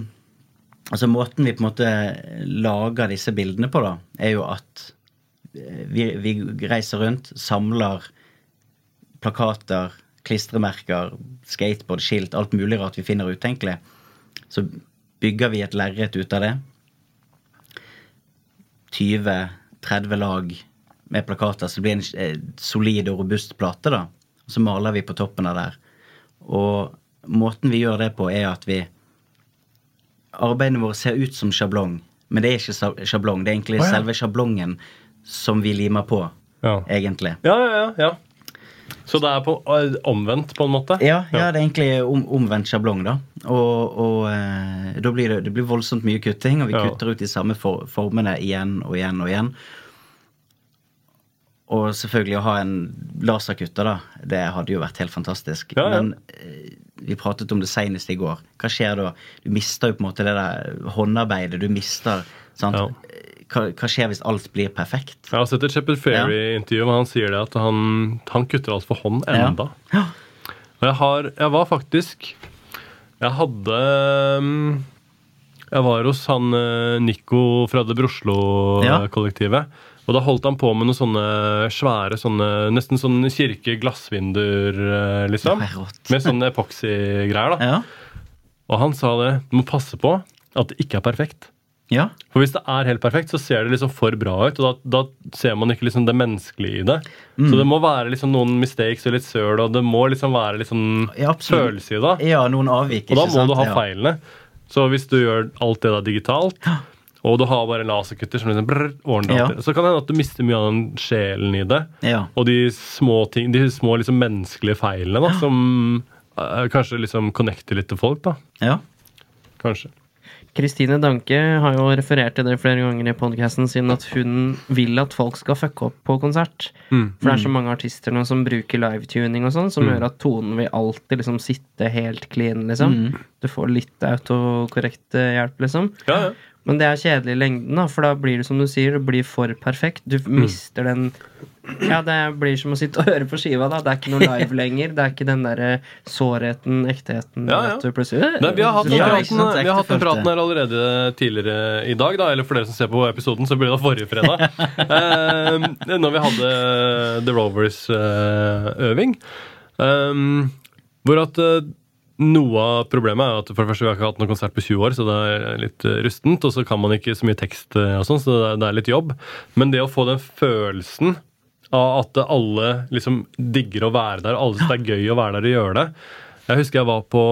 Altså Måten vi på en måte lager disse bildene på, da, er jo at eh, vi, vi reiser rundt, samler plakater, klistremerker, skateboard, skilt, alt mulig rart vi finner utenkelig. Så bygger vi et lerret ut av det. 20-30 lag med plakater, så det blir en eh, solid og robust plate. da. Så maler vi på toppen av der. Og måten vi gjør det på, er at vi Arbeidene våre ser ut som sjablong, men det er ikke sjablong. Det er egentlig oh, ja. selve sjablongen som vi limer på, Ja. egentlig. Ja, ja, ja. ja. Så det er på, eh, omvendt, på en måte? Ja, ja, det er egentlig om, omvendt sjablong, da. Og, og eh, da blir det, det blir voldsomt mye kutting, og vi kutter ut de samme for, formene igjen og igjen og igjen. Og selvfølgelig å ha en laserkutter, da. Det hadde jo vært helt fantastisk. Ja, ja. Men eh, vi pratet om det senest i går. Hva skjer da? Du mister jo på en måte det der håndarbeidet. Du mister sant? Ja. Hva, hva skjer hvis alt blir perfekt? Jeg har sett et Shepherd Ferry-intervju hvor han sier det at han, han kutter alt for hånd Ja. enda. Og jeg har Jeg var faktisk Jeg hadde um, Jeg var hos han eh, Nico fra det Broslo-kollektivet. Og da holdt han på med noen sånne svære sånne, Nesten sånne kirke-glassvinduer, eh, liksom. Med sånne epoxy-greier. da Ja. Og han sa det Du må passe på at det ikke er perfekt. Ja. For hvis det er helt perfekt, så ser det liksom for bra ut, og da, da ser man ikke liksom det menneskelige i det. Mm. Så det må være liksom noen mistakes og litt søl, og det må liksom være liksom Ja, følelse i det. ja, noen avvik. Og da må sant? du ha feilene. Så hvis du gjør alt det der digitalt, og du har bare en laserkutter som liksom brrr, ordner Ja. så kan det hende at du mister mye av den sjelen i det. Ja. Og de små ting, de små liksom menneskelige feilene da, som uh, kanskje liksom connecter litt til folk, da. ja. Kanskje. Kristine Danke har jo referert til det flere ganger i podcasten sin, at hun vil at folk skal fucke opp på konsert. Mm. For det er så mange artister nå som bruker livetuning og sånn, som gjør at tonen vil alltid liksom sitte helt clean, liksom. Du får litt autokorrekt eh, hjelp, liksom. Ja, ja. Men det er kjedelig i lengden, da, for da blir det som du sier, det blir for perfekt. Du Mm. mister den Ja, det blir som å sitte og høre på skiva, da. Det er ikke noe live lenger. Det er ikke den derre sårheten, ekteheten Ja, ja. Nei, vi har hatt den praten, ikke vi har hatt den praten her allerede tidligere i dag, da, eller for dere som ser på episoden, så blir det forrige fredag. eh, når vi hadde The Rovers-øving. Eh, hvor at eh, noe av problemet er at for det første vi har ikke hatt noen konsert på 20 år, så det er litt eh, rustent. Og så kan man ikke så mye tekst, eh, og sånn, så det er, litt jobb. Men det å få den følelsen av at alle liksom digger å være der, alle syns det er gøy å være der og gjøre det. Jeg husker jeg var på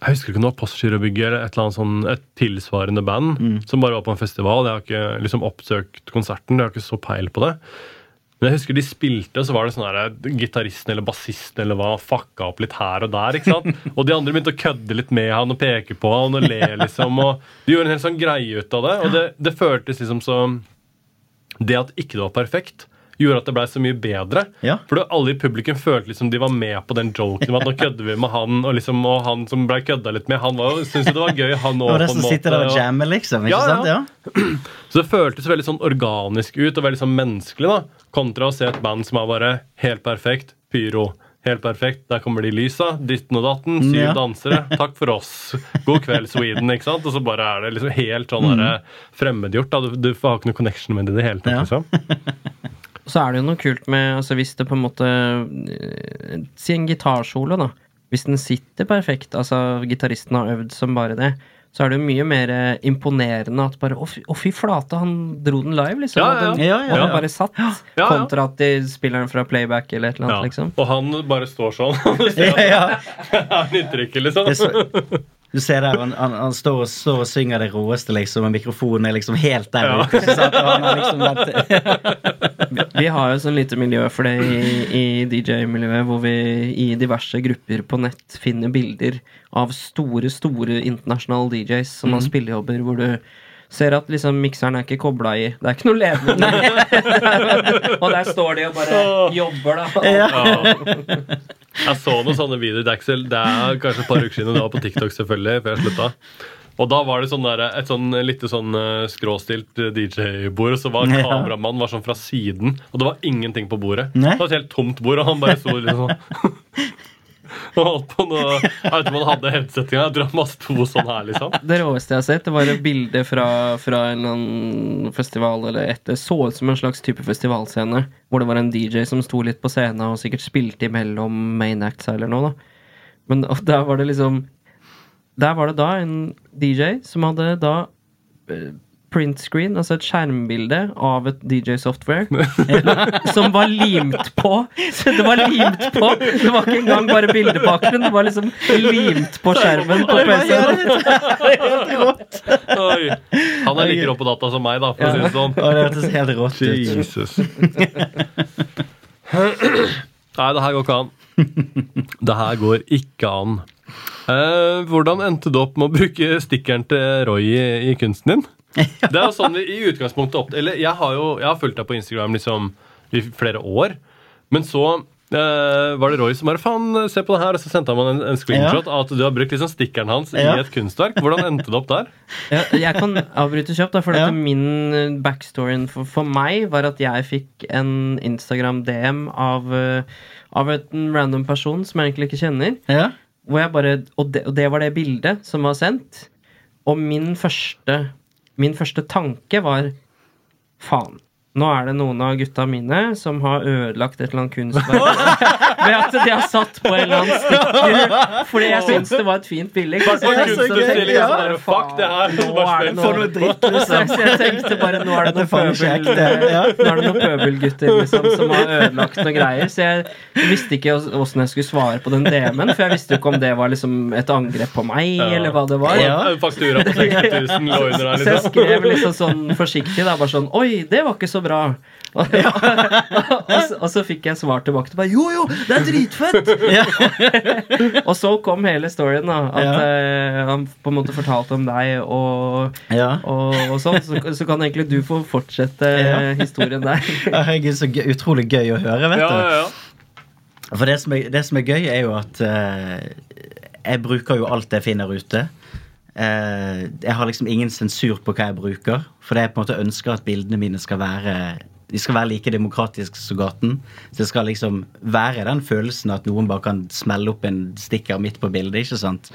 jeg husker ikke om det var Postgirobygget eller et eller annet sånn, et tilsvarende band som bare var på en festival. Jeg har ikke liksom oppsøkt konserten, jeg har ikke så peil på det. Men jeg husker de spilte, og så var det sånn her, gitaristen eller bassisten eller hva fucka opp litt her og der. ikke sant? Og de andre begynte å kødde litt med han og peke på han og le, liksom. og De gjorde en hel sånn greie ut av det, og det, det føltes liksom som Det at ikke det var perfekt, gjorde at det blei så mye bedre. Ja. For alle i publikum følte liksom de var med på den joken med at nå kødder vi med han, og liksom, og han som blei kødda litt med, han var syntes jo det var gøy, han òg, Og det som sitter der og jammer, liksom. Ikke Ja, ja. sant? Ja. så det føltes veldig sånn organisk ut og veldig sånn menneskelig, da. Kontra å se et band som er bare helt perfekt. Pyro. Helt perfekt. Der kommer de lysa. Ditten og datten. Syv Ja. dansere. Takk for oss. God kveld, Sweden. ikke sant? Og så bare er det liksom helt sånn mm. fremmedgjort. da. Du, du har ikke noe connection med det i det hele tatt. Ja. liksom. Så er det jo noe kult med altså Hvis det på en måte eh, Si en gitarsolo, da. Hvis den sitter perfekt, altså gitaristen har øvd som bare det, så er det jo mye mer eh, imponerende at bare Å, fy, å, fy flate, han dro den live, liksom. Ja, ja, den, ja. Ja, ja, og den ja. bare satt. Ja, ja. Kontra at de spiller den fra playback eller et eller Ja. annet, liksom. Og han bare står sånn. ja, Ja, ja. han inntrykket, liksom. Du ser der, han, han, han står, og, står og synger det råeste, liksom, og mikrofonen er liksom helt der Ja. ute. liksom vært, Vi har jo sånn lite miljø for det i, i DJ-miljøet, hvor vi i diverse grupper på nett finner bilder av store, store internasjonale DJs som har spillejobber, hvor du ser at liksom mikseren er ikke kobla i. Det er ikke noe ledning. og der står de og bare jobber, da. Ja. Jeg så noen sånne videoer. Er, så, det er kanskje et par uker siden. Det var på TikTok, selvfølgelig, før jeg slutta. Og da var det sånn der, et sånn lite sånn eh, skråstilt eh, DJ-bord, og så var Ja. kameramannen var sånn fra siden, og det var ingenting på bordet. Nei. Det var et helt tomt bord, og han bare sto liksom sånn og holdt på noe Jeg vet ikke om han hadde headset engang. Jeg tror bare sto sånn her, liksom. Det råeste jeg har sett, det var et bilde fra, fra en festival eller et Det så ut som en slags type festivalscene, hvor det var en DJ som sto litt på scenen og sikkert spilte imellom main acts eller noe, da. Men der var det liksom Der var det da en DJ som hadde da eh, print screen, altså et skjermbilde av et DJ-software, som var limt på. Så det var limt på! Det var ikke engang bare bildebakgrunn, det var liksom limt på skjermen på PC-en. Oi. Han er like rå på data som meg, da, for å si det sånn. det hørtes helt rått ut. Jesus. Nei, det her går ikke an. Det her går ikke an. Eh, hvordan endte du opp med å bruke stikkeren til Roy i, i kunsten din? Det er jo sånn vi i utgangspunktet opp... Eller jeg har jo jeg har fulgt deg på Instagram liksom i flere år. Men så eh, var det Roy som bare Faen, se på det her. Og så sendte han meg en, en screenshot av at du har brukt liksom stikkeren hans Ja. i et kunstverk. Hvordan endte det opp der? Ja, jeg kan avbryte kjapt, da, for Ja. at min backstory backstoryen for, for meg var at jeg fikk en Instagram-DM av, eh, av en random person som jeg egentlig ikke kjenner. Ja. Hvor jeg bare, og, det, og det var det bildet som var sendt. Og min første, min første tanke var Faen, Nå er det noen av gutta mine som har ødelagt et eller annet kunstverk ved at de har satt på en eller annen stikker fordi jeg syns det var et fint bilde. jeg Nå er det noe dritt, liksom. Jeg tenkte bare nå er det noen pøbel. Ja. Nå er det noen pøbelgutter liksom, som har ødelagt noen greier. Så jeg visste ikke åssen jeg skulle svare på den DM-en, for jeg visste jo ikke om det var liksom et angrep på meg, Ja. eller hva det var. Ja. Faktura på 60 000 lå under her, Så jeg liksom. skrev liksom sånn forsiktig, da, bare sånn Oi, det var ikke så bra. Og, og, så, og så fikk jeg svar tilbake. Bare, jo, jo, det er dritfett! og så kom hele storyen, da. At Ja. eh, han på en måte fortalte om deg og, Ja. og, og sånn. Så, så kan egentlig du få fortsette Ja. historien der. Herregud, så gøy, utrolig gøy å høre, vet du. ja, ja. For det som, er, det som er gøy, er jo at eh, jeg bruker jo alt jeg finner ute. Eh, jeg har liksom ingen sensur på hva jeg bruker, for jeg på en måte ønsker at bildene mine skal være de skal være like demokratiske som gaten. Så det skal liksom være den følelsen at noen bare kan smelle opp en stikker midt på bildet. ikke sant?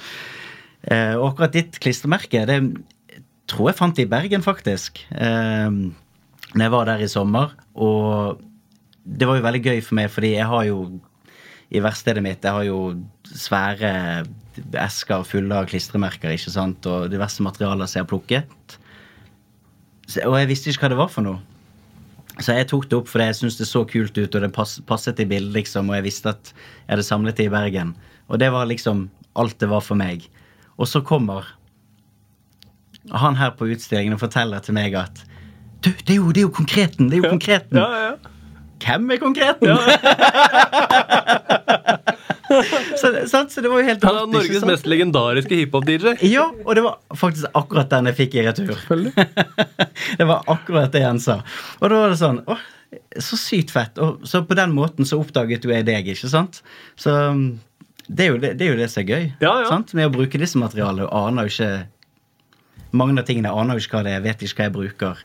Eh, og akkurat ditt klistremerke, det tror jeg fant i Bergen, faktisk. Eh, når jeg var der i sommer. Og det var jo veldig gøy for meg, fordi jeg har jo i verkstedet mitt jeg har jo svære esker fulle av klistremerker ikke sant? og diverse materialer som jeg har plukket. Så, og jeg visste ikke hva det var for noe. Så jeg tok det opp fordi jeg syntes det så kult ut, og det passet i bildet, liksom, og jeg visste at jeg hadde samlet det i Bergen. Og det var liksom alt det var for meg. Og så kommer han her på utstillingen og forteller til meg at Du, det er jo, det er jo konkreten! Det er jo konkreten! ja, ja. Hvem er konkreten? så, det- sant? så det var jo helt Han er Norges sant? mest legendariske hiphop-DJ. Ja, og det var faktisk akkurat den jeg fikk i retur. det var akkurat det han sa. Og da var det sånn åh, Så sykt fett. Og så på den måten så oppdaget jo jeg deg, ikke sant? Så um, det er jo det, det, er jo det som er gøy. Ja, ja. Sant? Med å bruke disse materialene og aner jo ikke Mange av tingene aner jo ikke hva det er, vet ikke hva jeg bruker.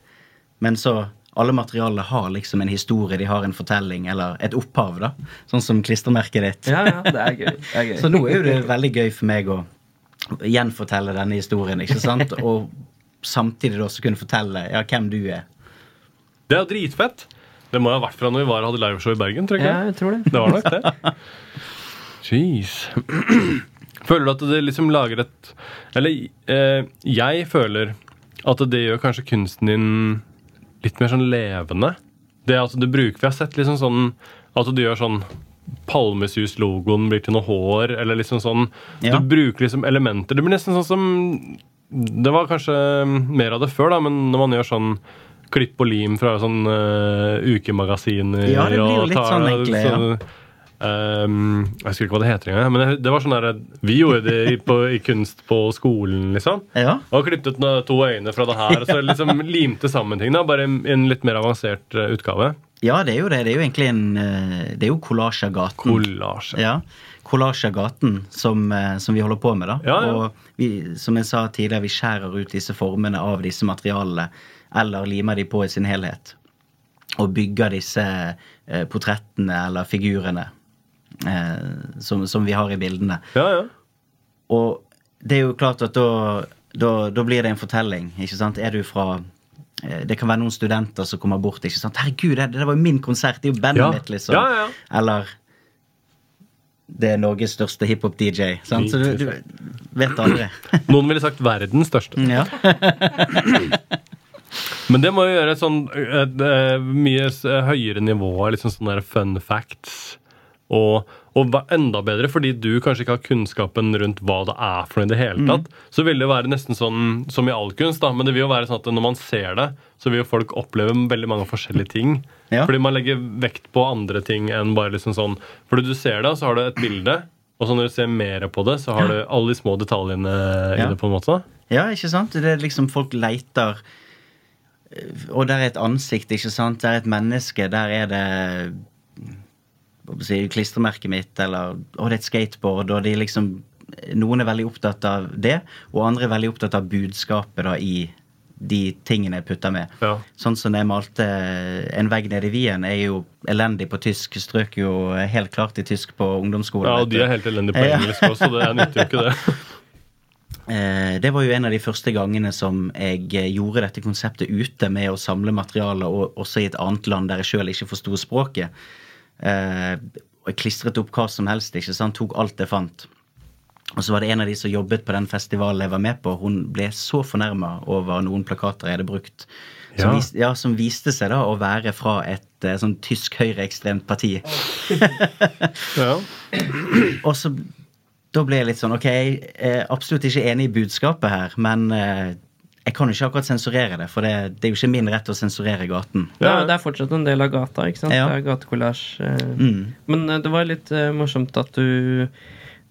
Men så alle materialene har liksom en historie, de har en fortelling eller et opphav. da Sånn som klistremerket ditt. Ja, ja, det er gøy. Det er gøy. Så nå er jo det veldig gøy for meg å gjenfortelle denne historien, ikke sant? Og samtidig da også kunne fortelle ja, hvem du er. Det er jo dritfett. Det må ha vært fra når vi var hadde liveshow i Bergen. tror jeg Ja, jeg tror det. Det var nok det. Jeez. Føler du at det liksom lager et Eller eh, jeg føler at det gjør kanskje kunsten din litt mer sånn levende. Det at du bruker Vi har sett liksom sånn at du gjør sånn Palmesus-logoen blir til noe hår, eller liksom sånn Ja. Du bruker liksom elementer. Det blir nesten sånn som Det var kanskje mer av det før, da, men når man gjør sånn klipp og lim fra sånn uh, ukemagasiner Ja, det blir jo litt tar- sånn egentlig, ja. Ehm, jeg husker ikke hva det heter engang. Men det, det var sånn der, Vi gjorde det i, på, i kunst på skolen, liksom. Ja. Og klippet ut to øyne fra det her. Og så liksom limte sammen ting. da, Bare i en litt mer avansert eh, utgave. ja, det er jo det. Det er jo egentlig en eh, Det er jo Collage av gaten. Kollasje. Ja. Collage av gaten som, eh, som vi holder på med, da. Ja, ja. Og vi, som jeg sa tidligere, vi skjærer ut disse formene av disse materialene, eller limer de på i sin helhet. Og bygger disse portrettene eller figurene som, som vi har i bildene. Ja, ja. Og det er jo klart at da, da, da blir det en fortelling. ikke sant? Er du fra eh, Det kan være noen studenter som kommer bort. ikke sant? 'Herregud, det, det var jo min konsert! Det er jo bandet Ja. mitt!' liksom. Ja, ja. Eller det er Norges største hiphop-DJ. Så du, du vet aldri. Noen ville sagt verdens største. ja. Men det må jo gjøre et sånn et, et, mye høyere nivå, liksom sånne fun facts. Og, og enda bedre, fordi du kanskje ikke har kunnskapen rundt hva det er for noe i det hele tatt. Så vil det være nesten sånn som i all kunst, da. Men det vil jo være sånn at når man ser det, så vil jo folk oppleve veldig mange forskjellige ting. Ja. Fordi man legger vekt på andre ting enn bare liksom sånn Fordi du ser det, så har du et bilde. Og så når du ser mer på det, så har du alle de små detaljene i det. på en måte. ja, ikke sant? Det er liksom folk leiter eh, Og der er et ansikt, ikke sant? Der er et menneske. Der er det si, klistremerket mitt, eller Å, det er et skateboard, og de liksom Noen er veldig opptatt av det, og andre er veldig opptatt av budskapet da i de tingene jeg putter med. Ja. Sånn som jeg malte En vegg nede i Wien, er jo elendig på tysk. Strøk jo helt klart i tysk på ungdomsskolen. Ja, og de er helt elendige på engelsk også, så det nytter jo ikke det. eh, det var jo en av de første gangene som jeg eh, gjorde dette konseptet ute med å samle materialer og også i et annet land der jeg sjøl ikke forsto språket. Eh, og jeg klistret opp hva som helst, ikke sant. Tok alt jeg fant. Og så var det en av de som jobbet på den festivalen jeg var med på. Hun ble så fornærma over noen plakater jeg hadde brukt. Som, viste, ja, som viste seg da å være fra et eh, sånn tysk høyreekstremt parti. Ja. Og så da ble jeg litt sånn Ok, jeg er absolutt ikke enig i budskapet her, men eh, jeg kan jo ikke akkurat sensurere det, for det, det er jo ikke min rett å sensurere gaten. Ja. det er fortsatt en del av gata, ikke sant? Ja. Det er gatekollasj. eh. Mm. Men eh, det var litt eh, morsomt at du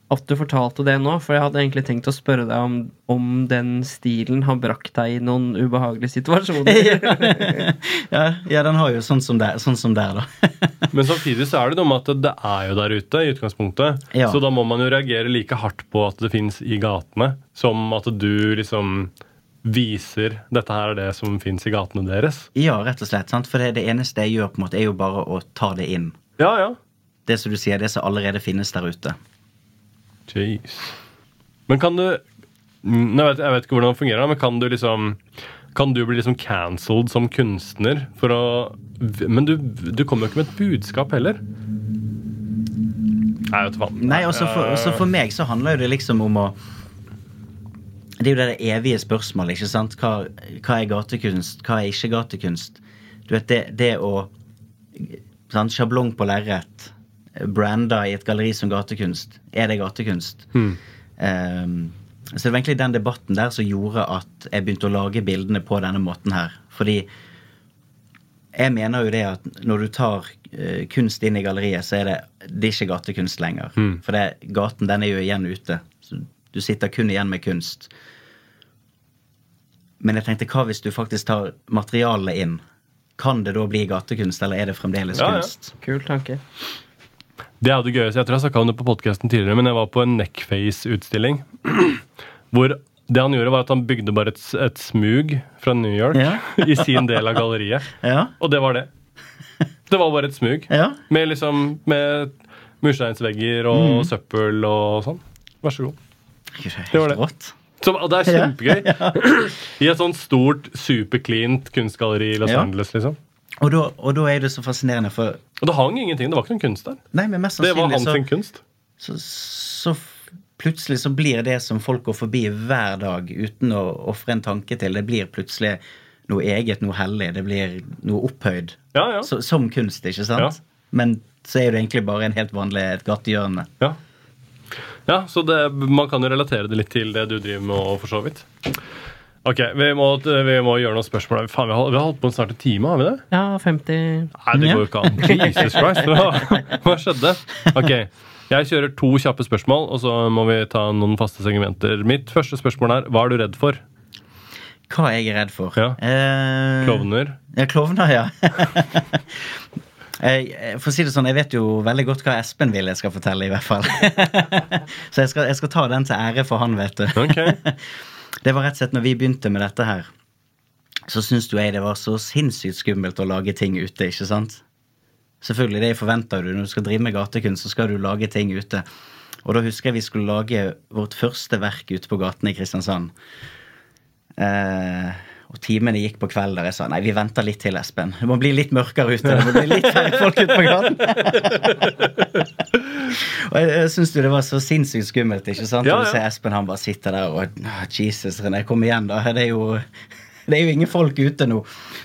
at du fortalte det nå, for jeg hadde egentlig tenkt å spørre deg om, om den stilen har brakt deg i noen ubehagelige situasjoner. ja, ja, den har jo sånn som der, sånn som der da. Men samtidig så er det noe med at det er jo der ute i utgangspunktet. Ja. Så da må man jo reagere like hardt på at det fins i gatene, som at du liksom viser dette her er det som fins i gatene deres. ja, rett og slett. sant? For det, det eneste jeg gjør, på en måte, er jo bare å ta det inn. Ja, ja. Det som du sier, det som allerede finnes der ute. Jeez. Men kan du Jeg vet, jeg vet ikke hvordan det fungerer, men kan du liksom Kan du bli liksom cancelled som kunstner for å Men du, du kommer jo ikke med et budskap heller. Nei, vet du faen. Nei, også for, også for meg så handler jo det liksom om å Det er jo det evige spørsmålet, ikke sant? Hva, hva er gatekunst? Hva er ikke gatekunst? Du vet, det, det å sant, Sjablong på lerret, branda i et galleri som gatekunst. Er det gatekunst? Mm. Um, så det var egentlig den debatten der som gjorde at jeg begynte å lage bildene på denne måten her. Fordi jeg mener jo det at når du tar uh, kunst inn i galleriet, så er det, det er ikke gatekunst lenger. Mm. For det, gaten den er jo igjen ute. Så du sitter kun igjen med kunst. Men jeg tenkte, hva hvis du faktisk tar materialet inn? Kan det da bli gatekunst, eller er det fremdeles Ja, ja. Kul tanke. Det er jo det gøyeste. Jeg tror jeg snakka om det på podkasten tidligere, men jeg var på en Neckface-utstilling. Hvor det han gjorde, var at han bygde bare et, et smug fra New York Ja. i sin del av galleriet. Ja, Og det var det. Det var bare et smug. ja. Med liksom Med mursteinsvegger og Mm. søppel og sånn. Vær så god. Det var det. Som, og det er kjempegøy. I et sånn stort, supercleant kunstgalleri i Los Ja. Angeles, liksom. Og da, og da er det så fascinerende, for Og det hang ingenting. Det var ikke noen kunst der. Nei, men mest Det var hans så, kunst. så, så plutselig så blir det som folk går forbi hver dag uten å ofre en tanke til, det blir plutselig noe eget, noe hellig. Det blir noe opphøyd. Ja, ja. Så, som kunst, ikke sant? Ja. Men så er det egentlig bare en helt vanlig et gatehjørne. Ja, ja så det, man kan jo relatere det litt til det du driver med òg, for så vidt. Ok, vi må, vi må gjøre noen spørsmål. Faen, vi har, vi har holdt på en snart en time, har vi det? Ja, 50 Nei, det går jo ikke an. Jesus Christ. Hva, hva skjedde? Ok, jeg kjører to kjappe spørsmål, og så må vi ta noen faste segmenter. Mitt første spørsmål er hva er du redd for? Hva jeg er redd for? Ja. Eh, Klovner? Ja, klovner, ja. Jeg, for å si det sånn, jeg vet jo veldig godt hva Espen vil jeg skal fortelle, i hvert fall. Så jeg skal, jeg skal ta den til ære for han, vet du. Okay. Det var rett og slett når vi begynte med dette her, så syns jo jeg det var så sinnssykt skummelt å lage ting ute, ikke sant? Selvfølgelig, det forventer du. Når du skal drive med gatekunst, så skal du lage ting ute. Og da husker jeg vi skulle lage vårt første verk ute på gaten i Kristiansand. Eh, og timene gikk på kveld der jeg sa nei, vi venter litt til, Espen. Det må bli litt mørkere ute. Det må bli litt færre folk ute på gaten. og jeg, jeg syns jo det var så sinnssykt skummelt, ikke sant? Ja, Og du ja. ser Espen han bare sitter der og Jesus, René, kom igjen, da. Det er jo det er jo ingen folk ute nå.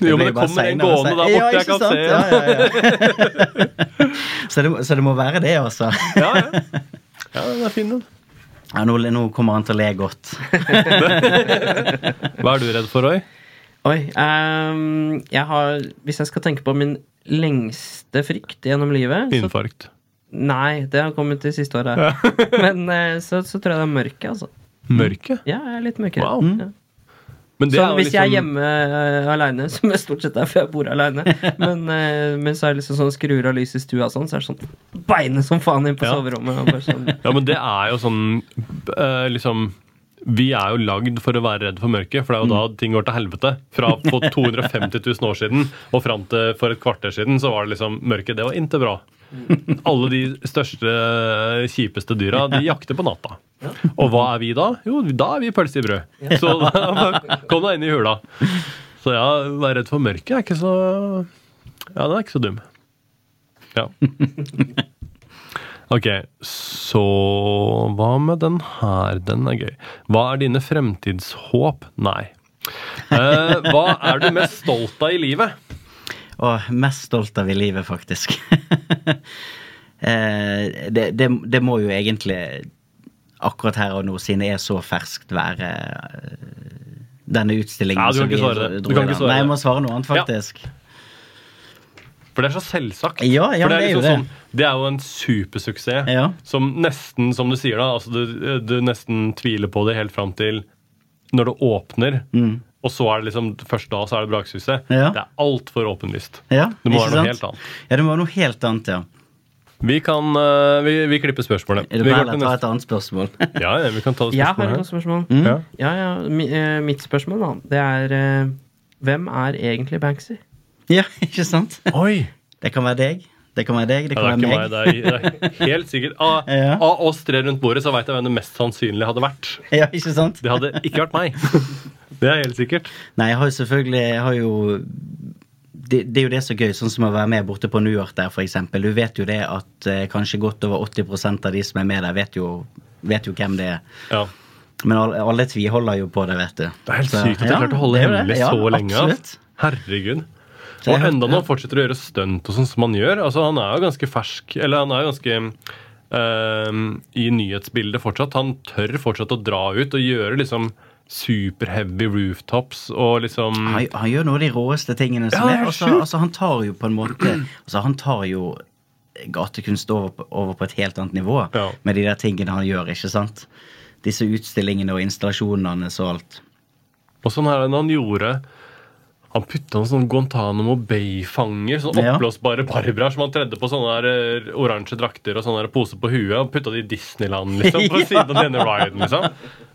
Jo, men det kommer en gående der borte, Ja, jeg kan sant? se. Ja, ja, ja. så, det, så det må være det, altså. Ja, ja. ja den er fin, den. Ja, nå, nå kommer han til å le godt. Hva er du redd for, Roy? Oi. Um, jeg har Hvis jeg skal tenke på min lengste frykt gjennom livet så, Infarkt. Nei, det har kommet de siste åra. Men eh, så, så tror jeg det er mørket, altså. Mørke? Ja, jeg er litt mørkere. Wow. Ja. Men det Så er hvis jeg er liksom- hjemme uh, aleine, som jeg stort sett er, for jeg bor aleine, men, uh, men så er det liksom sånn skrur av lys i stua sånn, så er det sånn beinet som faen inn på Ja. soverommet. Og bare sånn, Ja, men det er jo sånn uh, liksom Vi er jo lagd for å være redd for mørket, for det er jo da ting går til helvete. Fra for 250 000 år siden og fram til for et kvarter siden så var det liksom mørket. Det var inte bra. Alle de største, kjipeste dyra de jakter på natta. Og hva er vi da? Jo, da er vi pølse i brød. Så da, kom deg inn i hula. Så ja, være redd for mørket er ikke så Ja, den er ikke så dum. Ja. Ok, så hva med den her? Den er gøy. Hva er dine fremtidshåp? Nei. Eh, hva er du mest stolt av i livet? Og mest stolt av i livet, faktisk. eh, det, det, det må jo egentlig akkurat her og nå, siden det er så ferskt, være eh, denne utstillingen. Ja, du kan ikke svare det. Kan ikke svare Nei, jeg må svare noe annet, Ja. For det er så selvsagt. Ja, ja, For det, er det er jo liksom det. sånn, det er jo en supersuksess Ja. som nesten, som du sier da, altså du, du nesten tviler på det helt fram til når det åpner. Og så er det liksom, først da så er det braksuksess. Mm. Ja. Det er altfor åpenlyst. Ja, Det må ikke være noe sant? helt annet. Ja, det må være noe helt annet, ja. Vi kan uh, vi, vi klipper spørsmålet. Er det kan å ta et annet spørsmål. Ja, ja, vi kan ta det Jeg har spørsmålet et her. spørsmål. Ja. Ja, ja. Mi, eh, mitt spørsmål, da, det er uh, Hvem er egentlig Banksy? Ja, ikke sant? Oi! Det kan være deg. Det kan være deg. Det Ja, kan det er være meg. meg. Det er, det er helt sikkert. Av, Ja. av oss tre rundt bordet så veit jeg hvem det mest sannsynlig hadde vært. Ja, ikke sant? Det hadde ikke vært meg. Det er helt sikkert. Nei, jeg har jo selvfølgelig jeg har jo det, det er jo det som er gøy, sånn som å være med borte på New York der, eksempel. Du vet jo det at eh, kanskje godt over 80 av de som er med der, vet jo, vet jo hvem det er. Ja. Men alle, alle tviholder jo på det, vet du. Det er helt Så, sykt at de ja, klarte å holde hemmelig Ja, så lenge. Absolutt. Herregud. Og enda nå fortsetter å gjøre stunt og sånn som han gjør. Altså, han er jo ganske fersk, eller han er jo ganske Uh, i nyhetsbildet fortsatt. Han tør fortsatt å dra ut og gjøre liksom superheavy rooftops og liksom Han, han gjør noe av de råeste tingene som Ja, er. Altså, altså, han tar jo på en måte altså, Han tar jo gatekunst over, på- over på et helt annet nivå Ja. med de der tingene han gjør, ikke sant? Disse utstillingene og installasjonene og alt. Og sånn her han gjorde Han putta noen sånne Guantánamo Bay-fanger, sånne oppblåsbare barberaer som han tredde på sånne der, eh, oransje drakter og sånne der poser på huet. Og putta de i Disneyland, liksom, på siden av denne riden. liksom.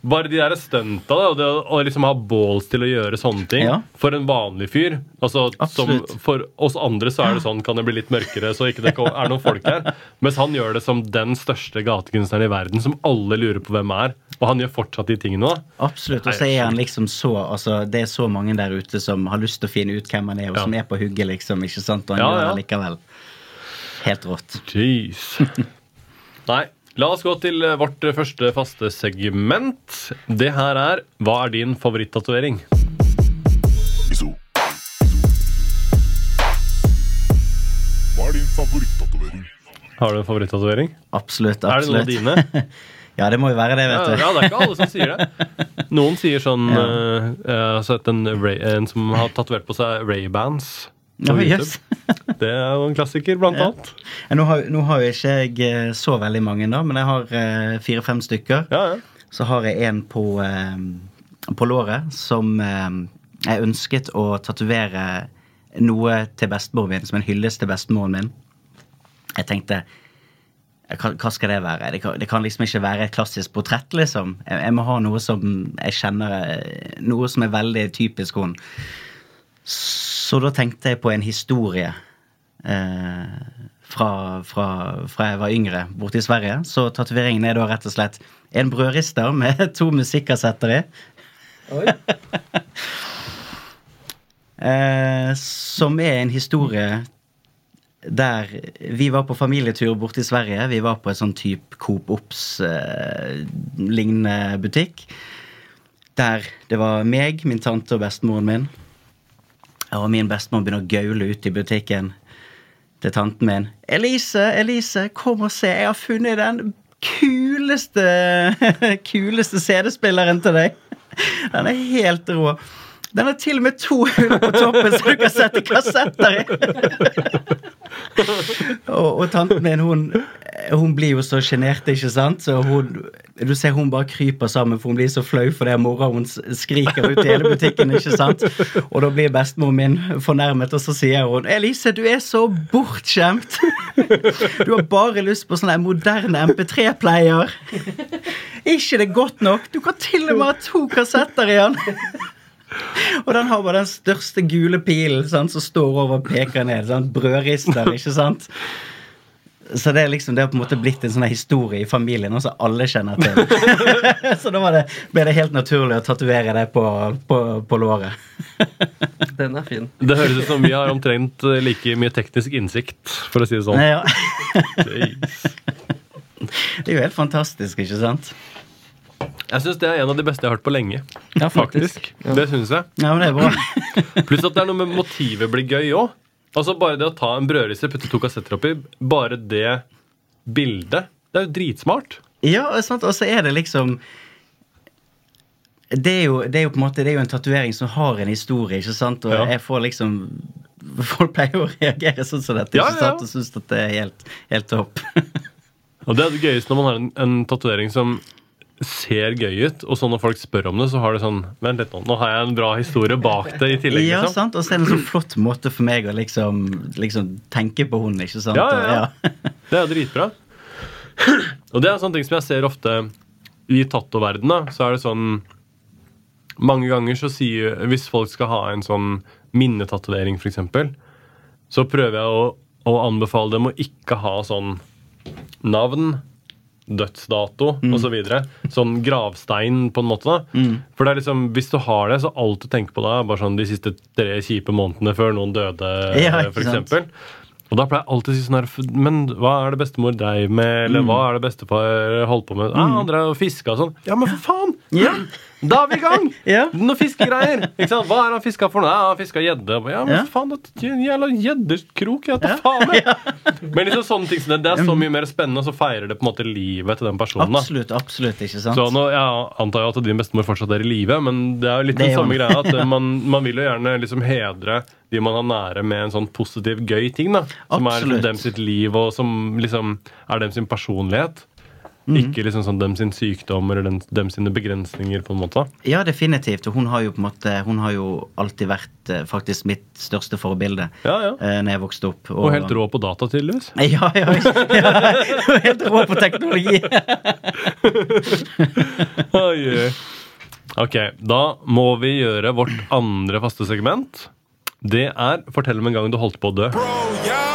Bare de der stunta, og det å liksom ha balls til å gjøre sånne ting. Ja. For en vanlig fyr. Altså, som, for oss andre så er det sånn, kan det bli litt mørkere, så ikke det er noen folk her. Mens han gjør det som den største gatekunstneren i verden, som alle lurer på hvem er. Og han gjør fortsatt de tingene. òg. Absolutt. Og så er han liksom så altså, Det er så mange der ute som har lyst til å finne ut hvem han er, og Ja. som er på hugget, liksom. ikke sant? Og han Ja, gjør det likevel. Helt rått. Jeez. Nei, la oss gå til eh, vårt eh, første faste segment. Det her er Hva er din favorittatovering? Hva er din favorittatovering? Har du en favorittatovering? Absolutt. absolutt. Er det noen av dine? ja, det må jo være det, vet du. ja, det er ikke alle som sier det. Noen sier sånn eh, Jeg har sett en, en som har tatovert på seg Ray-bands. Ja, jøss. Det er jo en klassiker, blant annet. Ja, Nå har, nå har jo ikke jeg eh, så veldig mange, da, men jeg har eh, fire-fem stykker. Ja, ja. Så har jeg en på, eh, på låret som eh, jeg ønsket å tatovere noe til bestemoren min, som en hyllest til bestemoren min. Jeg tenkte hva, skal det være? Det kan, det kan liksom ikke være et klassisk portrett, liksom. Jeg, jeg må ha noe som jeg kjenner eh, Noe som er veldig typisk hun. Så da tenkte jeg på en historie eh, fra, fra, fra jeg var yngre borte i Sverige. Så tatoveringen er da rett og slett en brødrister med to musikkassetter i. eh, som er en historie der vi var på familietur borte i Sverige. Vi var på en sånn type Coop Ops-lignende butikk. Der det var meg, min tante og bestemoren min. Og min bestemor begynner å gaule ut i butikken til tanten min. 'Elise, Elise, kom og se. Jeg har funnet den kuleste kuleste CD-spilleren til deg.' Den er helt rå. Den har til og med to hull på toppen, så du kan sette kassetter i. og, og tanten min, hun, hun blir jo så sjenert, ikke sant? Så hun, du ser hun bare kryper sammen, for hun blir så flau fordi mora hun skriker ut i hele butikken. ikke sant? Og da blir bestemor min fornærmet, og så sier hun Elise, du er så bortskjemt. Du har bare lyst på sånn moderne MP3-player. Ikke det godt nok? Du kan til og med ha to kassetter i den. Og den har bare den største gule pilen sant, som står over og peker ned. Sant? Brødrister, ikke sant? Så det er liksom, det har på en måte blitt en sånn historie i familien som alle kjenner til. så da var det, ble det helt naturlig å tatovere det på, på, på låret. Den er fin. Det høres ut som vi har omtrent like mye teknisk innsikt, for å si det sånn. Ja. Det er jo helt fantastisk, ikke sant? Jeg syns det er en av de beste jeg har hørt på lenge. Ja, faktisk. Ja. Det syns jeg. Ja, men det er bra. Pluss at det er noe med motivet blir gøy òg. Altså Bare det å ta en brødrisse, putte to kassetter oppi, bare det bildet, det er jo dritsmart. Ja, og så er det liksom det er, jo, det er jo på en måte Det er jo en tatovering som har en historie, ikke sant? Og Ja. jeg får liksom Folk pleier å reagere sånn som dette, Ja, ikke ja, ja. Og synes at det er helt, helt topp. Og det er det gøyeste når man har en, en tatovering som ser gøy ut, og så når folk spør om det, så har det sånn Vent litt nå, nå har jeg en bra historie bak det i tillegg. ja, liksom. sant? Og så er det en sånn flott måte for meg å liksom, liksom tenke på henne, ikke sant? Ja, ja, ja. Det er dritbra. Og det er sånne ting som jeg ser ofte i tattoverdenen. Så er det sånn Mange ganger så sier Hvis folk skal ha en sånn minnetatovering, f.eks., så prøver jeg å, å anbefale dem å ikke ha sånn navn, dødsdato Mm. osv. Sånn gravstein, på en måte. da Mm. For det er liksom, Hvis du har det, så alt du tenker på da, er bare sånn de siste tre kjipe månedene før noen døde, Ja, for eksempel. Og da pleier jeg alltid å si sånn her Men hva er det bestemor dreiv med? Mm. Eller hva er det bestefar holdt på med? Ah, han drev og fiska og sånn. Ja, men for faen! Ja. Da er vi i gang! Ja. Noen fiskegreier. Hva er han fiska for noe? Ja, han fiska gjedde. Ja, men Ja. faen, det en jævla gjeddekrok. Jeg faen. Men liksom sånne ting det, det er så mye mer spennende, og så feirer det på en måte livet til den personen. da Absolutt, absolutt, ikke sant? så nå, Jeg antar jo at din bestemor fortsatt er i live, men det er jo litt Det den samme hun. greia. At man, man vil jo gjerne liksom hedre de man har nære med en sånn positiv, gøy ting. da Som er liksom dem sitt liv, og som liksom er dem sin personlighet. Mhm. Ikke liksom sånn dem sin sykdom eller dem, dem sine begrensninger, på en måte. Ja, definitivt. Og hun har jo på en måte Hun har jo alltid vært eh, faktisk mitt største forbilde Ja, ja. eh, når jeg vokste opp. Og helt rå på data, tydeligvis. Ja, ja, ja. Helt rå på teknologi. Oi. Ok, da må vi gjøre vårt andre faste segment. Det er Fortell om en gang du holdt på å dø. Bro, jeg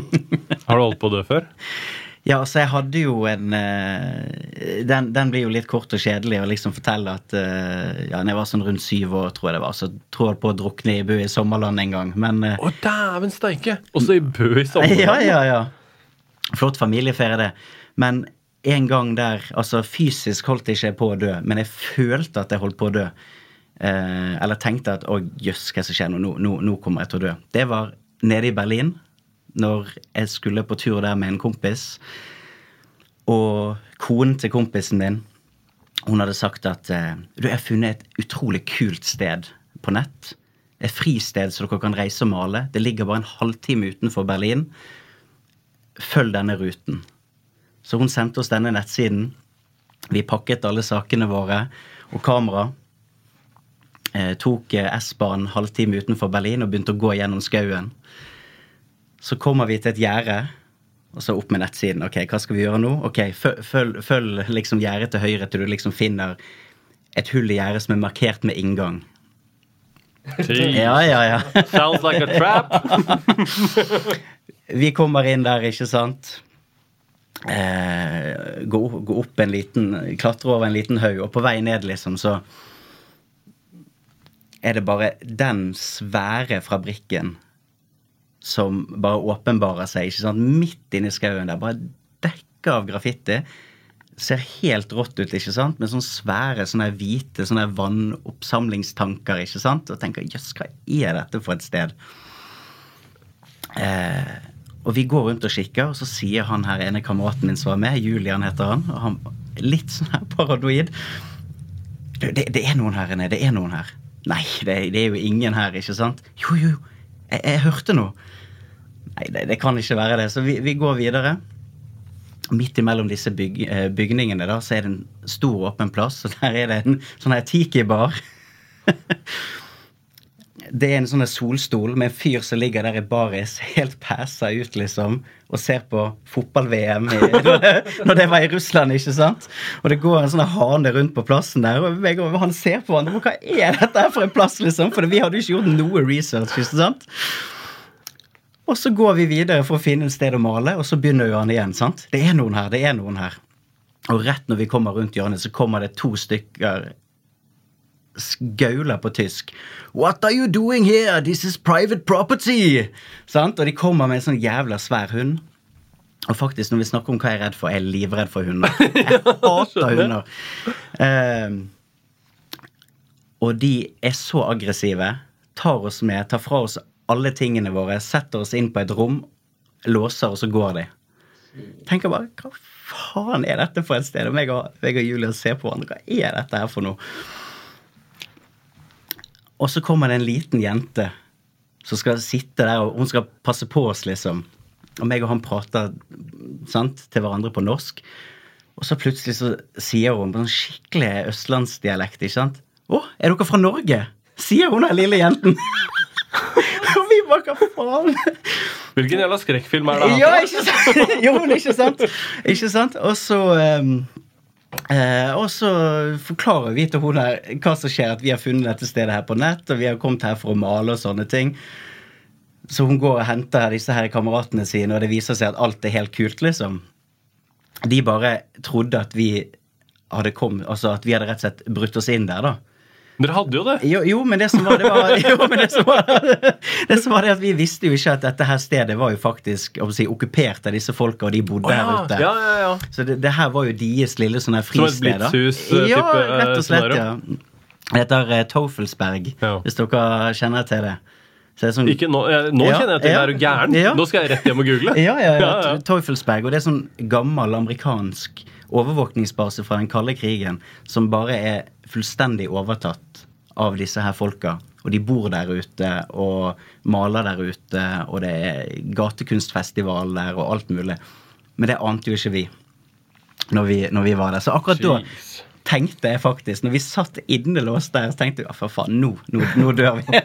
Har du holdt på å dø før? Ja, altså, jeg hadde jo en eh, den, den blir jo litt kort og kjedelig å liksom fortelle at eh, Ja, når jeg var sånn rundt syv år, tror jeg det var, så tror jeg på å drukne i Bu i sommerland en gang. Men eh, Å, dæven steike! Også i Bø i Sommerland? Ja, ja, ja. Flott familieferie, det. Men en gang der Altså, fysisk holdt jeg ikke på å dø, men jeg følte at jeg holdt på å dø. Eh, eller tenkte at å jøss, hva som skjer nå? Nå, nå? nå kommer jeg til å dø. Det var nede i Berlin, når jeg skulle på tur der med en kompis. Og konen til kompisen din, hun hadde sagt at eh, du, jeg har funnet et utrolig kult sted på nett. Et fristed så dere kan reise og male. Det ligger bare en halvtime utenfor Berlin følg denne ruten. Så hun sendte oss denne nettsiden. Vi pakket alle sakene våre og kamera. Eh, tok eh, S-banen halvtime utenfor Berlin og begynte å gå gjennom skauen. Så kommer vi til et gjerde, og så opp med nettsiden. Ok, hva skal vi gjøre nå? Ok, Følg, følg, liksom gjerdet til høyre til du liksom finner et hull i gjerdet som er markert med inngang. Ja, ja, ja. Sounds like a trap. Vi kommer inn der, ikke sant. Eh, gå, gå opp en liten Klatre over en liten haug, og på vei ned, liksom, så er det bare den svære fabrikken som bare åpenbarer seg, ikke sant, midt inni skauen der. Bare dekka av graffiti. Ser helt rått ut, ikke sant? Med sånne svære, sånne hvite sånne vannoppsamlingstanker, ikke sant? Og tenker jøss, hva er dette for et sted? Eh, og vi går rundt og kikker, og så sier han her ene kameraten min som var med, Julian heter han, og han litt sånn her paranoid. Du, det, det er noen her inne, det er noen her. Nei, det, det er jo ingen her, ikke sant? Jo, jo, jo, jeg, jeg hørte noe. Nei, det, det kan ikke være det. Så vi, vi går videre. Midt imellom disse byg, eh, bygningene da, så er det en stor åpen plass, og der er det en sånn her tiki-bar. det er en sånn solstol med en fyr som ligger der i baris, helt pæsa ut, liksom, og ser på fotball-VM når, det- var i Russland, ikke sant? Og det går en sånn hane rundt på plassen der, og jeg han ser på hverandre. Hva er dette her for en plass, liksom? For vi hadde jo ikke gjort noe research, ikke sant? Og så går vi videre for å finne et sted å male, og så begynner jo han igjen. sant? Det er noen her, det er noen her. Og rett når vi kommer rundt hjørnet, så kommer det to stykker skauler på tysk. What are you doing here? This is private property! Sant? Og de kommer med en sånn jævla svær hund. Og faktisk, når vi snakker om hva jeg er redd for, jeg er livredd for hunder. Jeg hater hunder. Ehm, og de er så aggressive. Tar oss med, tar fra oss alle tingene våre, setter oss inn på et rom, låser, og så går de. Tenker bare Hva faen er dette for et sted? Og meg og, meg og Julia ser på hverandre. Hva er dette her for noe? Og så kommer det en liten jente som skal sitte der, og hun skal passe på oss, liksom. Og meg og han prater sant, til hverandre på norsk. Og så plutselig så sier hun på sånn skikkelig østlandsdialekt, ikke sant. Å, er dere fra Norge? Sier hun den lille jenten. bare hva faen? Hvilken jævla skrekkfilm er det? Ja, ikke sant? Jo, men ikke sant? Ikke sant? Og så um, eh, Og så forklarer vi til hun her hva som skjer, at vi har funnet dette stedet her på nett, og vi har kommet her for å male og sånne ting. Så hun går og henter disse her kameratene sine, og det viser seg at alt er helt kult, liksom. De bare trodde at vi hadde kommet, altså at vi hadde rett og slett brutt oss inn der, da. Dere hadde jo det. Jo, jo, men det som var det var, jo, men det som var, det som var det at vi visste jo ikke at dette her stedet var jo faktisk si, okkupert av disse folka, og de bodde her ute. ja, ja, ja. Så det, det her var jo deres lille sånn her Som et fristed. da. blitzhus, eh, Ja, eh, rett og slett. scenario. ja. Det heter uh, Tofelsberg, Ja. hvis dere kjenner til det. Så det sånn, Ikke nå, nå Ja, kjenner jeg til ja. Er du gæren? Ja. Nå skal jeg rett hjem og google. ja, ja, ja, Ja, ja. Teufelsberg. Og det er sånn gammel amerikansk overvåkningsbase fra den kalde krigen som bare er fullstendig overtatt av disse her folka. Og de bor der ute og maler der ute, og det er gatekunstfestival der og alt mulig. Men det ante jo ikke vi når vi, når vi var der. Så akkurat da tenkte jeg faktisk, når vi satt innelåst der, så tenkte jeg ja, for faen, nå, nå, nå dør vi.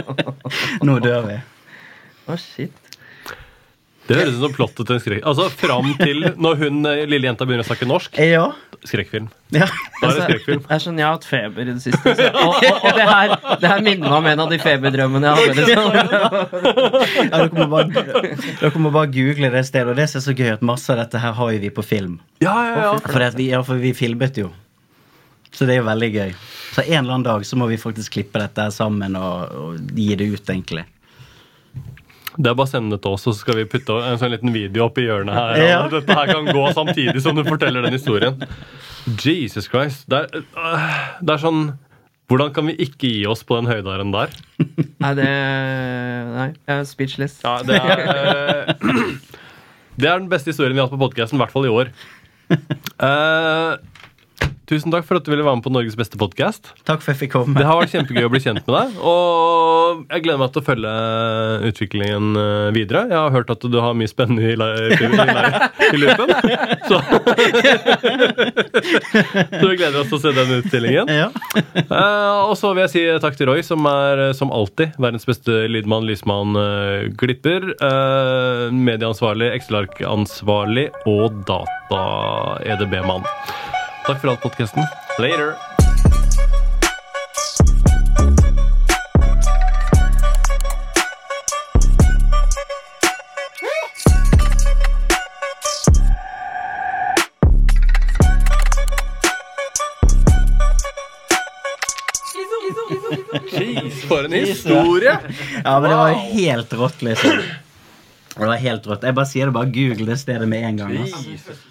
nå dør vi. Å, shit. Det høres ut som plottet til en skrekk... Altså, Fram til når hun eh, lille jenta begynner å snakke norsk. Ja. Skrekkfilm. ja. Da er det skrekkfilm. Det er sånn, Jeg har hatt feber i det siste. Så, og og, og det, her, det her minner meg om en av de feberdrømmene jeg hadde. Liksom. Ja, dere, må bare, dere må bare google det stedet. Og det som er så gøy, at masse av dette her har vi på film. Ja, ja, ja. For, at vi, ja, for vi filmet jo. Så det er jo veldig gøy. Så en eller annen dag så må vi faktisk klippe dette sammen og, og gi det ut, egentlig. Det er bare å sende det til oss, og så skal vi putte en sånn liten video opp i hjørnet her. Ja. Dette her kan gå samtidig som du forteller den historien. Jesus Christ. Det er, øh, det er sånn Hvordan kan vi ikke gi oss på den høydaren der? Nei, det Nei, jeg er speechless. Ja, det er øh, Det er den beste historien vi har hatt på podkasten, i hvert fall i år. Eh, tusen takk for at du ville være med på Norges beste podkast. Takk for jeg fikk komme. Det har vært kjempegøy å bli kjent med deg. Og jeg gleder meg til å følge utviklingen eh, videre. Jeg har hørt at du har mye spennende i, i, i loopen. Så. så vi gleder oss til å se den utstillingen. Ja. Eh, og så vil jeg si takk til Roy, som er eh, som alltid verdens beste lydmann, lysmann, eh, glipper. eh, medieansvarlig, Excel-ark-ansvarlig og data-EDB-mann. Takk for alt, podkasten. Later. For en historie! ja, men det var helt rått, liksom. Det var helt rått. Jeg bare sier det, bare google det stedet med en gang. Jesus.